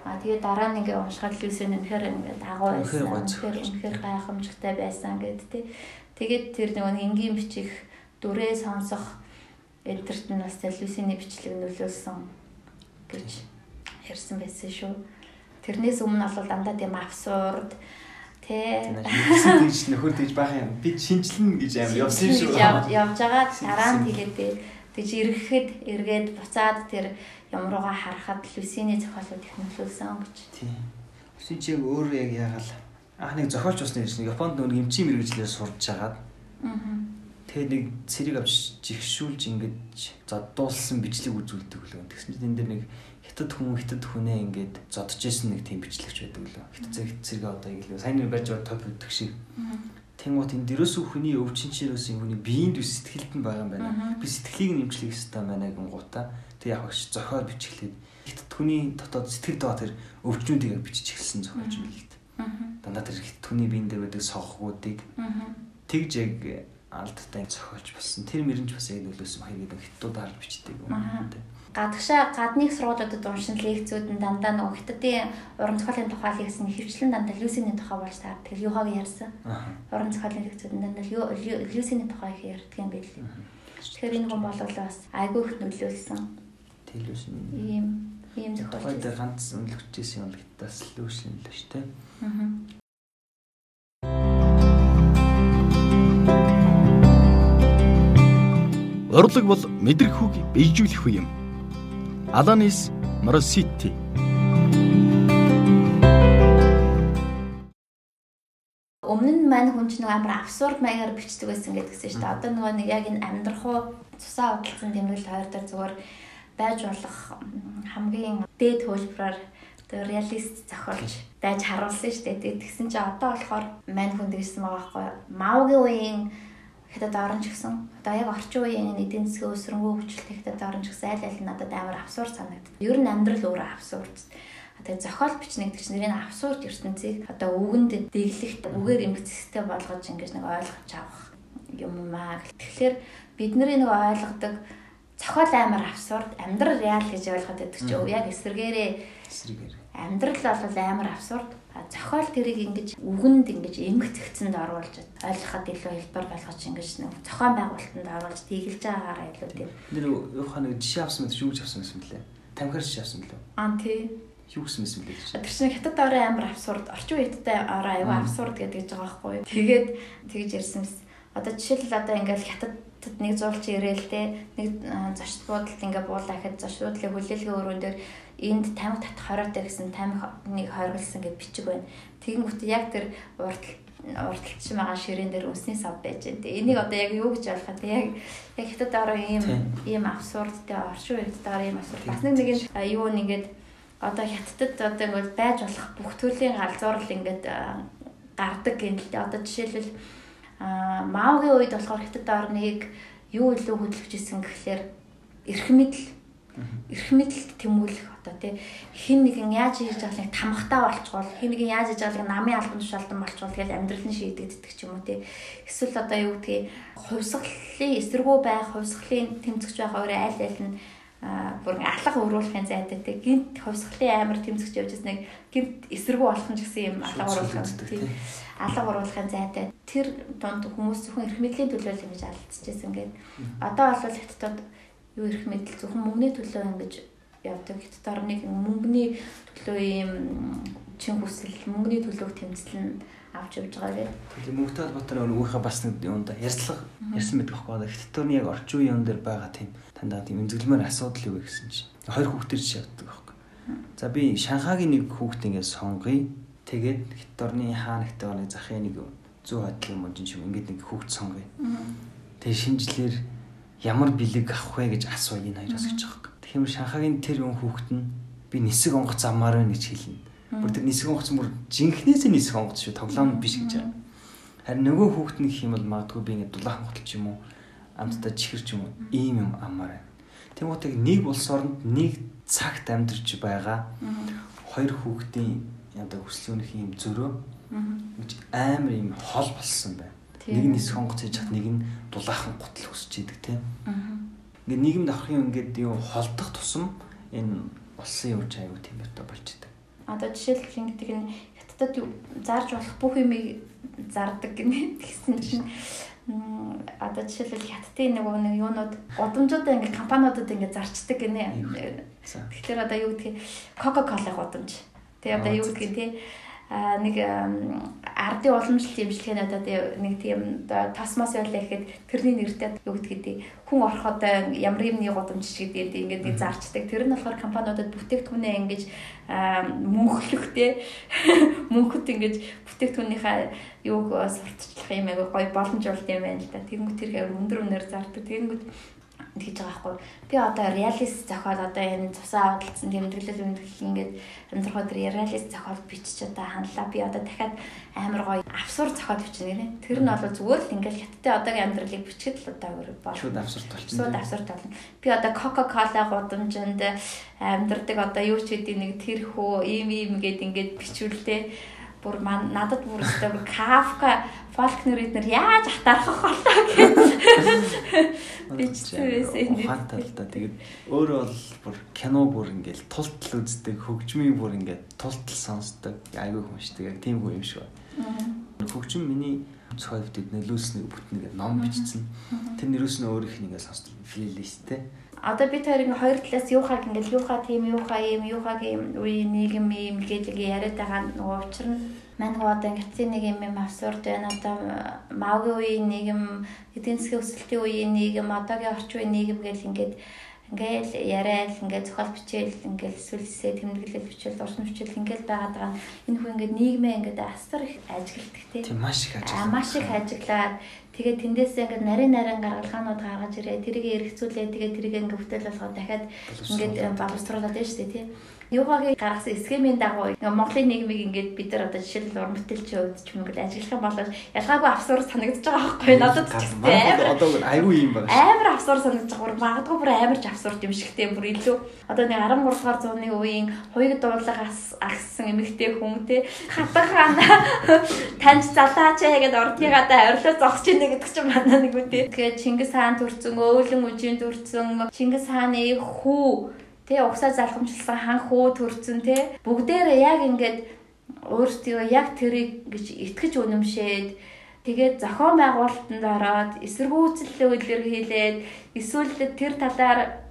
А тэгээ дараа нь ингээ уншихад Люсен үнэхээр ингээ дагуу байсан. Үнэхээр үнэхээр гайхамшигтай байсан гэд тэ. Тэгээд тэр нөгөө энгийн бичих дүрээ сонсох энтерт нь бас Люсений бичлэг нөлөөлсөн гэж ярьсан байсан шүү. Тэрнээс өмнө бол дандаа тийм абсурд Тэ. Тэгж нөхөр тэгж байх юм. Би шинжлэн гэж амар явсан шүү. Явж байгаа дараа нь тэгээд тэгж ирэхэд эргээд буцаад тэр юм руугаа харахад Люсиний зохиолууд их нөлөөлсөн гэж. Тийм. Люсин чи өөр яг яагаад анх нэг зохиолч усны гэж Японд нэг эмчийн мэрэгчлэр сурж агаад. Аа. Тэгээ нэг цэрэг авч жигшүүлж ингэж за дуулсан бичлэг үзүүлдэг лөө. Тэгсэн чинь энэ дэр нэг хятад хүн хятад хүнээ ингэж зодж исэн нэг тийм бичлэгч байдаг лөө. Хятад зэрэг цэрэг одоо ингэ лөө. Сайн нэг барьж байгаа топ өгдөг шиг. Тэнгуут энэ дөрөөсөө хүний өвчин чирөөс юм хүний биеинд сэтгэлд нь байгаа юм байна. Би сэтгэлийг нь эмчлэх хэрэгтэй байна гингуудаа Тэг яг ш зохиол бичихлээд хит түүний дотоод сэтгэл доо тэр өвчнүүдийг бичиж эхэлсэн зохиолч юм л дээ. Дандаа тэр хит түүний биен дээр байдаг сохгуудыг тэгж яг алдтай зохиолч болсон. Тэр мөрөнч бас яг нөлөөсөн хоёрыг хиттууд харж бичдэг юм дээ гадагшаа гадныг сургуулиудад уншин лекцүүд нь дандаа нөгөө хятадын уран зохиолын тухай лекцэн хөвчлэн дандаа Люсиний тухай болж таар тэгэл юхаг ярьсан. Уран зохиолын лекцүүд нь дандаа Люсиний тухай их ярьдаг юм байл. Тэгэхээр энэ хүн бол бас айгүй их нөлөөлсөн телевизэн ийм ийм зохиолч. Тэгээд ганц үнэлэгчээс юм л гэдээс лүүшин л шүү дээ. Аа. Урлаг бол мэдрэх үг бийжүүлэх үе юм. Аланис Моросити өмнө нь маань хүн чинь нэг амар абсурд маягаар бичдэг байсан гэдгсэн шүү дээ. Одоо нөгөө нэг яг энэ амьдрах уу цусаа удалсан тэмдэглэл хоёр дээр зүгээр байж болох хамгийн дээд хөлбраар тэр реалист зохиолч байж харуулсан шүү дээ. Тэгсэн чинь одоо болохоор мань хүн дэгсэн байгаа байхгүй юу? Маугийн үеийн хятад оронч гэсэн. Одоо яг орчин үеийн эдийн засгийн өсрөнгөө хөгжөлтэй хятад оронч гэсэн аль аль надад амар абсурд санагдав. Ер нь амьдрал өөрөө абсурд. Тэгээ зохиол бичнэ гэдэг чинь нэрийн абсурд ертөнцийг одоо үгэнд дэглэхт үгээр эмгцэстэй болгож ингэж нэг ойлгож авах юм маа. Тэгэхээр бидний нэг ойлгодог цохол амар абсурд амьдрал реал гэж ойлгоод байдаг ч яг эсэргээрээ эсэргээр амьдрал бол амар абсурд зохиол тэрийг ингэж үгэнд ингэж эмгэх зэгцэнд оруулж ойлгоход илүү хэлбэр болгож ингэж нэг зохион байгуулалтанд оруулж тийгэлж байгаагаараа илүү тийм. Тэр юу хаа нэг жишээ авсан мэт юу гэж авсан юм бэ? Тамхир жишээ авсан мөлөө. Аа тий. Юу гэсэн юм бэ? Тэр чинь хятад орой амар абсурд, орчин үеидтэй орой аюу абсурд гэдэг гэж байгаа байхгүй юу? Тэгээд тэгж ярьсан мэс Одоо жишээлбэл одоо ингээл хятадд нэг зурч ирээл те нэг зочд буудалд ингээ буулаа гэхэд зочд буудлын хүлээлгийн өрөөн дээр энд тамхи татах хороотой гэсэн тамхиг хоригдсан гэж бичиг байна. Тэгэнгүүт яг тэр урд урдчилж байгаа ширээн дээр үнсний сав байж байна. Тэгээ энийг одоо яг юу гэж ойлгох вэ? Яг яг хятад ороо ийм ийм абсурдтэй оршин үедээр ийм абсурд. Бас нэг нэг юу нэгээд одоо хятадд одоо ингээд байж болох бүх төрлийн галзуурл ингээд гардаг гэнэлтэй. Одоо жишээлбэл маогийн үед болохоор хятад орныг юу илүү хөдөлгөж исэн гэхлээр эрх мэдэл эрх мэдэлд тэмүүлэх одоо тий. Хин нэгэн яаж хийж байгаа нэг тамхтаа болчгол хин нэгэн яаж хийж байгаа намын албан тушаалдан болчгол тэгэл амьдрал нь шийдэгддэг ч юм уу тий. Эсвэл одоо юу гэдгийг хувьсгалын эсэргүү байх хувьсгалын тэмцэгч байх өөрөө аль аль нь бүр алга өрүүлэхин зайтай тий гинт хувьсгалын амар тэмцэгч явж байсныг гинт эсэргүү болох нь гэсэн юм алга өрүүлэх тий. алга оруулахын зайтай тэр донд хүмүүс зөвхөн эрх мэдлийн төлөө л ингэж алдчихсан гэдэг. Одоо бол хятадд юу ирэх мэдл зөвхөн мөнгөний төлөө ингэж явдаг. Хятад орныг мөнгөний төлөө ийм чин хүсэл, мөнгөний төлөв тэмцэл нь авч явж байгаа гэдэг. Тэгээ мөнгөтэй холбоотой нөгөөхөө бас нэг юунда ярьцлага ярьсан байдаг байхгүй. Хятад орны яг орчин үеийн дээр байгаа тийм тандаа тийм эмзэглэмээр асуудал юу гэсэн чинь хоёр хүүхдэр жишээ явдаг байхгүй. За би Шанхагийн нэг хүүхд ингээд сонгоё. Тэгээд хятад орны хаана хятад орны захын нэг зүү хадлын мөн юм ингээд нэг хүүхд сонгоё. Тэгээ шинжлэр ямар бэлэг авах вэ гэж асуу энэ хоёроос гэж байгаа юм. Тэгэхээр Шанхагийн тэр юм хүүхэд нь би нисэг онгоц замаар байна гэж хэлнэ. Бүр тэр нисэг онгоц бүр жинхнээсээ нисэг онгоц шүү тоглоом биш гэж байгаа. Харин нөгөө хүүхэд нь гэх юм бол магадгүй би ингэ дулаахан готл ч юм уу амттай чихэр ч юм уу ийм юм амаар байна. Тэнгуутыг нэг улс оронд нэг цагт амьдарч байгаа хоёр хүүхдийн одоо хүслүүнийх юм зөрөө гэж амар юм хол болсон байна. Нэг нь нисэх хонгоц хийж хат нэг нь дулаахан гутал өсч идэг тийм. Ингээд нийгэмд авахын ингээд юу холдох тусам энэ улсын явж аягүй тийм өтө болж идэг. Одоо жишээлбэл ингэдэг нь хятадд зарж болох бүх юмыг зардаг гинэ гэсэн чинь одоо жишээлбэл хятадын нэг нэг юунууд удамжуудаа ингээд компаниудад ингээд зарчдаг гинэ. Тэгэхээр одоо юу гэдгийг Coca-Cola гудамж. Тэгээ одоо юу гэдгийг тий нэг ардын уламжлалт имжлэгийн одоо нэг тийм тосмос байлаа гэхэд тэрний нэртэй юу гэдэг хүн ороход ямар юмны гудамж гэдэг ингээд нэг зарчдаг. Тэр нь болохоор компаниудад бүтээгдэхүүнээ ингэж мөнхлөхтэй мөнхөд ингэж бүтээгдэхүүнийхээ юуг сурталчлах юм айгу гоё боломжуулт юм байна л да. Тэнгүүт тэр өндөр өнөр зардаг. Тэнгүүт тэгж байгаа байхгүй. Би одоо реалист зохиол одоо энэ цусаа авалцсан тэмдэглэл үнэлэх ингээд амьдрахад реалист зохиол бичиж одоо ханлаа. Би одоо дахиад амар гоё абсурд зохиол бичнэ гэнэ. Тэр нь бол зүгээр л ингээд хятадтай одоогийн амьдралыг бичгээд л одоо өөр бол. Шууд абсурд болчихно. Шууд абсурд болно. Би одоо Coca-Cola гудамжинд амьдрдаг одоо юу ч гэдэг нэг тэр хөө ийм ийм гээд ингээд бичүүлдэ бүр надад бүр өстой бүр Кафка Фолкнер эднэр яаж атархах болоо гэж бичсэн. Ухаантай л да. Тэгээд өөрөө бол бүр кино бүр ингээл тултал үздэг, хөгжмийн бүр ингээд тултал сонсдог. Айгүй хүмшдэг. Яг тийм хүн юм шиг байна. Хөгжим миний цохол бид нөлөөснөг бүтнэгээ ном бичсэн. Тэр нэрөөс нь өөрийнх нь ингээд сонсдог плейлисттэй одоо бид хоёр ингээ хоёр талаас юухаг ингээл юухаа тийм юухаа ийм юухаг ийм үе нийгэм ийм гэж яриад байгаа нөгөө учир нь маань одоо ингээ нэг юм юм абсурд байна одоо маугийн үеийн нийгэм эдийн засгийн өсөлтийн үеийн нийгэм одоогийн орчин үеийн нийгэм гэл ингээд ингээл яриад ингээд зохиол бичээл ингээл эсвэл тэмдэглэл бичээл урсан бичээл ингээл байгаад байгаа. Энэ хүн ингээд нийгмээ ингээд асар их ажигладаг тийм маш их ажиглаад маш их ажиглаад тэгээд тэндээсээ ингээд нарийн нарийн гаргалгаанууд гаргаж ирээ. Тэрийг эргэцүүлээ. Тэгээд тэрийг ингээд бүтээл болгоод дахиад ингээд боловсруулад байна шүү дээ тийм юугаагийн гаргасан схемийн дагуу Монголын нийгмийг ингээд бид нар одоо жишээлбэл уран бүтээлчийн хувьд ч юм уу ажиллах юм бол ялгаагүй авсуур санагдаж байгаа байхгүй надад ч гэсэн одоо айгүй юм байна. Амар авсуур санагдаж байгаа. Магадгүй бүр амар ч авсуурт юм шигтэй бүр илүү. Одоо нэг 13 дугаар зууны үеийн хоёуг дуудлага агссан эмэгтэй хүн те хатан хаана таньж залаач ээ гэдээ ордныгадаа орилоо зогсож ийнэ гэдэг чинь манай нэг үгүй тэгээд Чингис хаан төрцөн өөлөн үжийн төрцөн Чингис хааны хүү Тэ угсаа залхамжлсан хан хөө төрцөн тэ бүгдээрээ яг ингээд өөрсдөө яг тэрийг гэж итгэж үнэмшээд тэгээд зохион байгуулалтанд ороод эсэргүүцэл илэрхийлээд эсвэл тэр талаар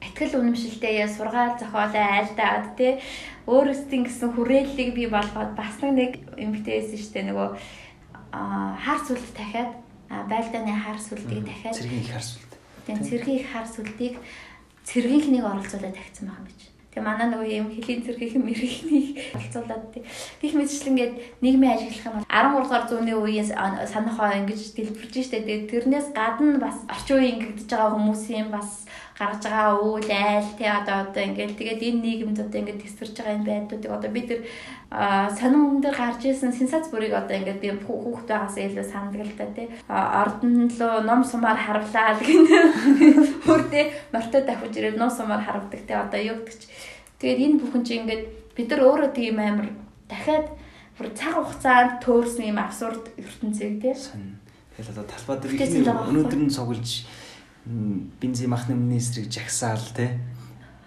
итгэл үнэмшилтэй сургаал зохиолоо айлдаад тэ өөрөөсдийн гэсэн хүрээллийг бий болгоод бас нэг эмгтээсэн штэ нөгөө а хар сүлд дахиад байлдааны хар сүлдийг дахиад цэргийн их харсвал. тийм цэргийн их хар сүлдийг цэргийнхнийг оролцуулаад тавьсан байгаа юм биш. Тэгээ манай нөгөө юм хөлийн цэргийн мэрэгнийг оролцуулаад тий. Гэх мэтчлэн ингээд нийгмийн ажиглах нь 13 дугаар зууны үеийн санахаа ингэж дэлбэрж штэ. Тэгээ тэрнээс гадна бас орчин үеийн ингэдэж байгаа хүмүүсийн бас гаргаж байгаа үйл айл тий одоо одоо ингээд тэгээд энэ нийгэмд одоо ингээд тесвэрж байгаа энэ байдлуудыг одоо бид тэр сонин дээр гарч исэн сенсац бүрийг одоо ингээд би хүүхэд байгаас илүү сандаг л та тий ордон лөө ном сумаар харуулаад гэнэ. Хүрдээ мортой давхиж ирээд ном сумаар харавдаг тий одоо юу гэдэг чи тэгээд энэ бүхэн чи ингээд бид нар өөрөө тийм амар дахиад бүр цаг хугацаанд төөрсөн юм абсурд ертөнцийг тий тэгэл одоо талбай дээр өнөөдөр нь цуглж бензин махны министрийг жагсаал тий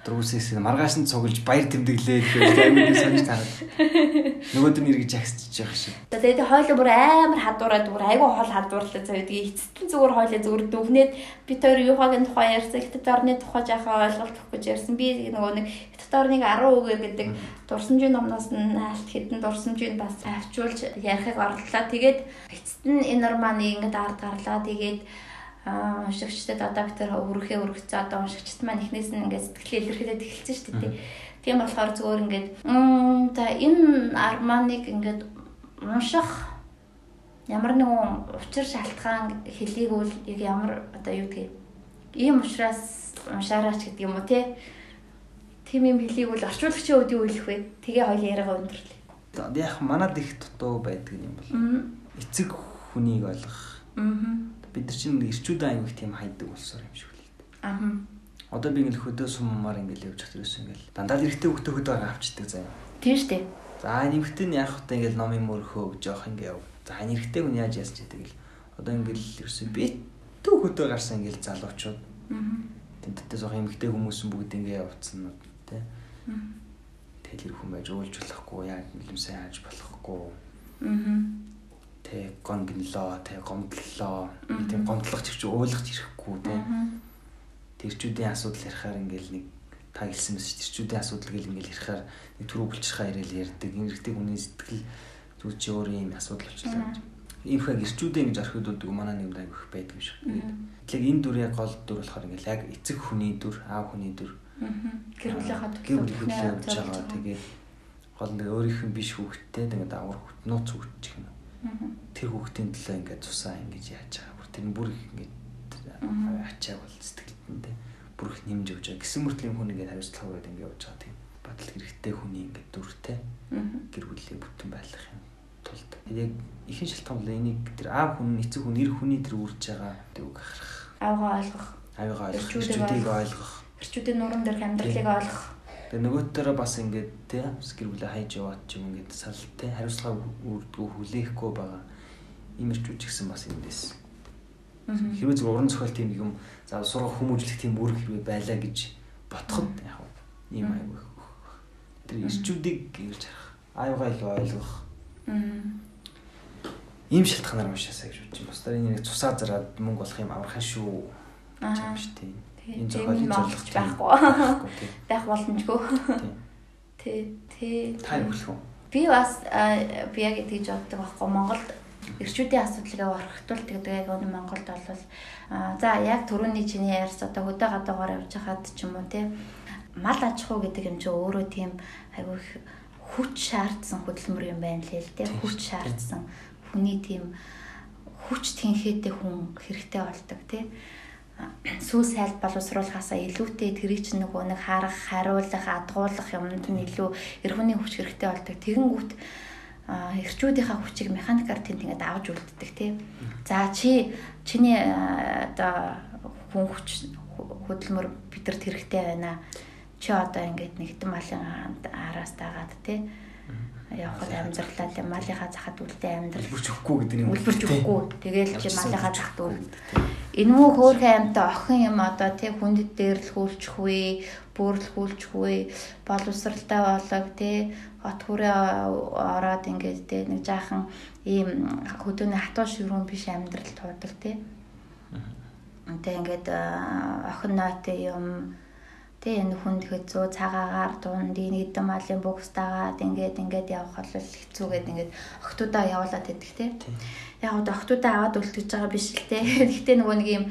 Друусээс маргааш нь цуглаж баяр тэмдэглээ гэж амин сонж тараад. Нөгөөдөр нь эргэж агсчихж байгаа шиг. Тэгээд хойлоо бүр амар хадуураад бүр айгүй хол хадуурлаа заа тэгээд эцэстэн зүгээр хойлоо зүгээр дүвнээд би тэр юухагийн тухай ярьсан, хятад орны тухай жаахан ойлголт өгөх гэж ярьсан. Би нөгөө нэг хятад орныг 10 үгээр гэдэг дурсамжийн номноос нь алт хэдэн дурсамжийг бас авчуулж ярихыг орлоо. Тэгээд эцэстэн энэ норманы ингээд ард гарлаа. Тэгээд уншигчдад одоо бид тэр өрөхөө өргөцөө одоо уншигчд маань эхнээс нь ингээд сэтгэлээ илэрхийлээд эхэлсэн шүү дээ. Тийм болохоор зөвөр ингээд за энэ арманыг ингээд унших ямар нэгэн учир шалтгаан хэлийгүүл яг ямар одоо юу гэдгийг ийм учраас уншаараач гэдэг юм уу те. Тим юм хэлийгүүл орчуулагчийн үдийн үйл вэ. Тэгээ хоёул яриагаа өндөрлөө. Яг манад их дутуу байдаг юм бол эцэг хүнийг ойлгох. Аа бид нар чинь ирчүүд аяг их тийм хайдаг болсоор юм шиг л. Аа. Одоо би ингээл хөдөө суммаар ингээл явж хат ерөөс ингээл дандаа л эргэтэй хөлтөө хөдөө авчдаг заяа. Тийм шүү дээ. За нэмэгтэй нь яах вэ ингээл номын мөрхөө жоох ингээ яв. За нэрхтэй хүн яаж ясч яадаг л. Одоо ингээл ерөөсөө би төв хөдөө гарсан ингээл залуучууд. Аа. Тэнтэтээ зох эмэгтэй хүмүүс бүгд ингээ явцсан тий. Аа. Тэгэл хүн байж уйлж болохгүй яа нэлэмсээ хааж болохгүй. Аа тэ гон гинлоо тэ гомдлоо тийм гомдлох чивч ойлгож ирэхгүй тэ тэрчүүдийн асуудал ярихаар ингээл нэг та хэлсэн мэс тэрчүүдийн асуудал гэл ингээл ярихаар нэг түрүү булчирхаа ирээл ярьдаг. Энэрхтэй хүний сэтгэл зүг чи өөр юм асуудал болчихлоо ийм хаа гэрчүүдээ ингэж орхиод манай нэг аяг их байдаг юм шиг. Тэгэхээр энэ дүр яг гол дүр болохоор ингээл яг эцэг хүний дүр, аав хүний дүр. Гэр бүлийнхаа гэр бүлийнхээ явж байгаа. Тэгээд гол нэг өөрийнх нь биш хүүхдтэй тэгээд авар хүүхд нууц хүүхд юм тэр хүүхдийн төлөө ингээд цусаа ингэж яаж байгаа. Бүр тэр бүр их ингээд ачааг бол сэтгэлдэндээ бүр их нэмж өгч байгаа. Гисэн мөртлийн хүн ингээд хариуцлага өгөөд ингээд явж байгаа тийм батал хэрэгтэй хүний ингээд дүртэй гэр бүлийн бүтэн байлгах юм тулд. Яг ихэнх шалтгаан бол энийг тэр аав хүн эцэг хүн эр хүний тэр үрж байгаа үг харах. Аавгаа ойлгох. Аавгаа ойлгох. Эрчүүдийг ойлгох. Эрчүүдийн нуруунд дээрх амьдралыг ойлгох Тэгээ нөгөөтөрөө бас ингээд тий гэр бүлээ хайж яваад ч юм ингээд сал тий хариуцлага үрдгүү хүлээхгүй байгаа имэрчүүч гэсэн бас юм дэс. Хэрвээ зөв уран зохиол тийм юм за сурах хүмүүжлэх тийм үүрэг хэрвээ байлаа гэж ботход яг ийм аяг их. Тэр ирчүүдийг гэрж харах. Аюугаа илүү ойлгох. Ийм шалтгаанаар уншаасаа гэж бодож байна. Бусдаар энэ цусаа зараад мөнгө болох юм аврахын шүү. гэж юм шүү дээ энэ зохиолын зорилго байхгүй. Байх боломжгүй. Тий, тий. Та юу хэлэх вэ? Би бас би яг тэгж боддог байхгүй. Монголд эрчүүдийн асуудлыг орхитул тэгдэг яг өнө Монголд бол за яг түрүүний чиний ярьс одоо хөдөө гадаагаар явж хахад ч юм уу тий мал аж ахуй гэдэг юм чи өөрөө тийм айгүй хүч шаардсан хөдөлмөр юм байна лээ л тий хүч шаардсан хүний тийм хүч тэнхээтэй хүн хэрэгтэй болдог тий сүүл сайд боловсруулахаасаа илүүтэй тэрий чинь нөгөө нэг харах, хариулах, адгуулах юмд нь илүү эр хүний хүч хэрэгтэй болдог. Тэгэнгүүт эрчүүдийнхаа хүчийг механикаар тэнд ингээд авч үлддэг тий. За чи чиний одоо хүн хүч хөдөлмөр бидэрт хэрэгтэй байна. Чи одоо ингээд нэгтэн малын араас дагаад тий явхад амьдралаа тийм малынхаа захад үлдээ амьдрал үлбэрч өгөхгүй гэдэг юм. Үлбэрч өгөхгүй. Тэгээл чи малынхаа захад үл. Энэ мүү хөөхөн амьтаа охин юм одоо тийм хүндэд дээрлэхүүлчихгүй, бөөрлөхүүлчихгүй, боловсралтай болог тийм хот хүрээ ороод ингээд тийм нэг жаахан ийм хөдөөний хатуу ширүүн биш амьдрал туудаг тийм. Тэг ингээд охин нойтын юм Тэ энэ хүн тэгэхэд зөө цагаагаар дунд нэг эдэн малын бокс дагаад ингээд ингээд явах бол хэцүүгээд ингээд охтуудаа явуулаад идэх те. Яг одоо охтуудаа аваад үлдэж байгаа биш л те. Гэхдээ нөгөө нэг юм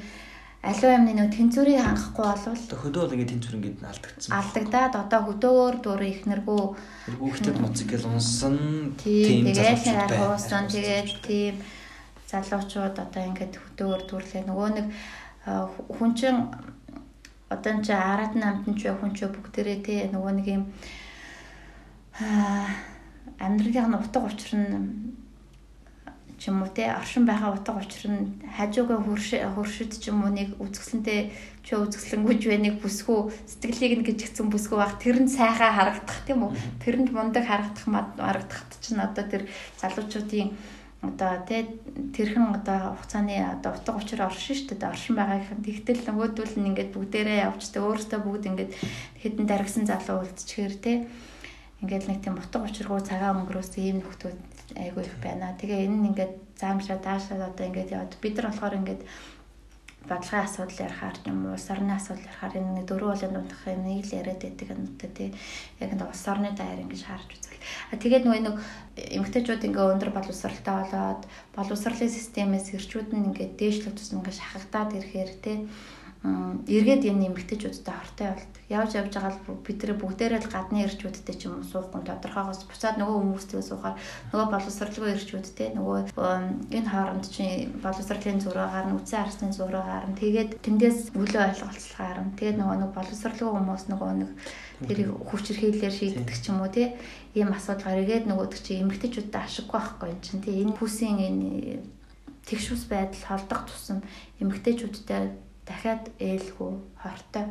аливаа юмны нөгөө тэнцвэрийг хангахгүй болвол хөдөө бол ингээд тэнцвэр ингээд алдагдсан. алдагдаад одоо хөдөөгөр дөрөв ихнэргүй Хүүхдэд моцикл унсан тийм тэгээд залуучууд хуусан тэгээд тийм залуучууд одоо ингээд хөдөөгөр дүрлээ нөгөө нэг хүн чин одоо энэ чи араад намтан ч хүн ч бүгдээрээ тий нөгөө нэг юм амьдралын утга учир нь ч юм уу те оршин байгаа утга учир нь хажуугаа хуршид ч юм уу нэг үзэсгэлэнтэй ч үзэсгэлэнгүйж вэ нэг бүсгүй сэтгэлийг нь гिचгцэн бүсгүй баг тэр нь сайхан харагдах тийм үү? Тэрэнд мундаг харагдах мад харагдахт чинь одоо тэр залуучуудын одоо те тэрхэн одоо хугацааны одоо утга учир оршин шүү дээ оршин байгаагийн тэгтэл нөгөөдөл нь ингээд бүгдээрээ явждаг өөрөөсөө бүгд ингээд хэдэн дарагсан залуу үлдчихээр те ингээд нэг тийм утга учиргүй цагаан өнгөрөөс ийм нөхдүүд айгүй их байна. Тэгээ энэ нь ингээд заамшаа даашаа одоо ингээд яваад бид нар болохоор ингээд бодлогын асуудал ярихаар юм уу, улс орны асуудал ярихаар энэ нэг дөрөв уулын дундах юм нэг л яриад байдаг юм да тий. Яг энэ улс орны даяар ингэж харж үзвэл. А тэгээд нөгөө нэг эмгтээчүүд ингээ өндөр боловсралтай болоод боловсролын системээс ирчүүд нь ингээ дээшлэх тусам ингээ шахагдаад ирэхээр тий эргээд энэ эмгтээчүүдтэй хортой болдог. Явж явж байгаа л бид нар бүгдээрээ л гадны ирчүүдтэй ч юм уу суухгүй тодорхойгоос. Буцаад нөгөө хүмүүстэй суухаар нөгөө боловсралгүй ирчүүдтэй нөгөө энэ хооронд чинь боловсролын зураагаар нь үцэн арсны зураагаар нь тэгээд тэндээс өлөө ойлголцохоор нь тэгээд нөгөө нэг боловсралгүй хүмүүс нөгөө нэг тэрийг хүчрхийлэлээр шийддэг ч юм уу тий. Ийм асуудалгаар эргээд нөгөөдөг чинь эмгтээчүүдтэй ашиггүй байхгүй юм чинь тий. Энэ хүсийн энэ тэгшүүс байдал холдох тусам эмгтээчүүдтэй дахиад ээлгүй хортой.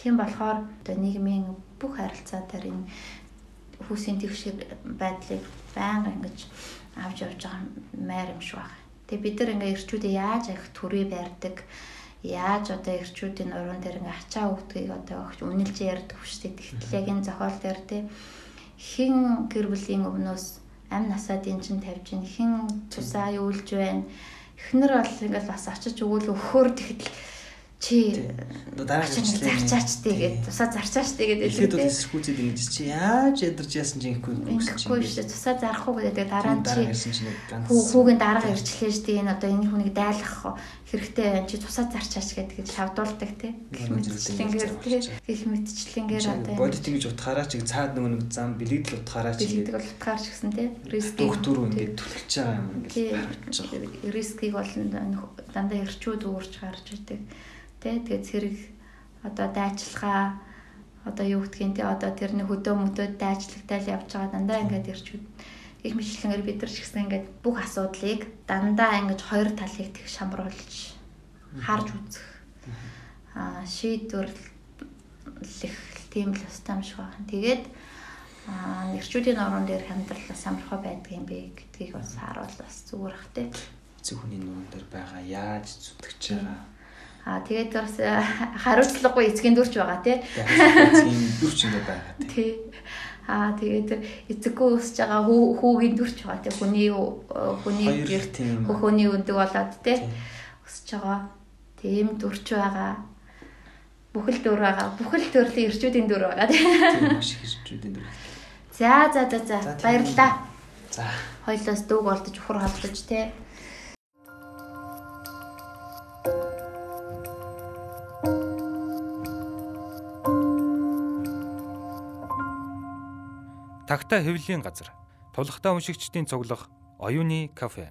Тийм болохоор одоо нийгмийн бүх харилцаа дээр энэ хүүсийн тэгшэр байдлыг байнга ингэж авч явж байгаа майр юм шиг байна. Тэгээ бид нар ингээ ирчүүдээ яаж их төрөө байрдаг яаж одоо ирчүүдийн уран дээр ингээ ачаа өгдгийг одоо огч үнэлж ярьдаг дээ. Тэгтэл яг энэ зохиол дээр те хин гэр бүлийн өмнөөс амь насаад эн чин тавьж ин хин тусаа юулж байна. Эхнэр бол ингээл бас очиж өгөөл өгөхөр тэгтэл чи дараагийн зарчаач тэгээд тусаа зарчаач тэгээд Эхлээд бол эсэргүүцэд ингэж чи яаж ядарч яасан чинь ихгүй Ингэхгүй шүү. Тусаа зарах уу гэдэг дараа нь чи хүүгийн дарга ирчлээ шүү дээ. Энэ одоо энэ хүнийг дайлах хэрэгтэй чи тусаа зарчаач гэдэг шавдуулдаг тий. Гэх мэтчлэнгээр тий. Гэх мэтчлэнгээр одоо бодит ингэж утгаараа чи цаад нөгөө нэг зам бэлэгдэл утгаараа чи бэлэгдэг бол утгаар ч гэсэн тий. Рискийг докторуу ингэж түлхэж байгаа юм тий. Рискийг бол дандаа ирчүүд уурч гарч идэг. Тэ тэгээд зэрэг одоо дайчлахаа одоо юу гэдгийг те одоо тэрний хөдөө мөдөд дайчлагтаал явж байгаа дандаа ингээд ирчүүд их мэдлэгээр бид нар ч гэсэн ингээд бүх асуудлыг дандаа ингэж хоёр талыг тэг шамруулж харж үзэх аа шийдвэрлэх тийм л өстой юм шиг байна. Тэгээд аа нэрчүүдийн орон дээр хямдрал самархаа байдаг юм бэ гэдгийг бас харуул бас зүгээр те. Зөв хүний нуруунд дээр байгаа яаж зүтгэж байгаа Аа тэгээд бас хариуцлагагүй эцгийн дүрч байгаа тий. Эцгийн дүрч ингэ байгаа тий. Аа тэгээд эцэггүй өсөж байгаа хүүгийн дүрч байгаа тий. Хүний хүний гэрт хөхөний өндөг болоод тий. Өсөж байгаа. Тийм дүрч байгаа. Бүхэл дүр байгаа. Бүхэл төрлийн ирчүүдийн дүр байгаа тий. Маш их ирчүүдийн дүр. За за за за баярлалаа. За. Хоёлоос дүүг олдож ухар холдож тий. Тагтаа хэвлэлийн газар. Тулхтаа уншигчдийн цуглах оюуны кафе.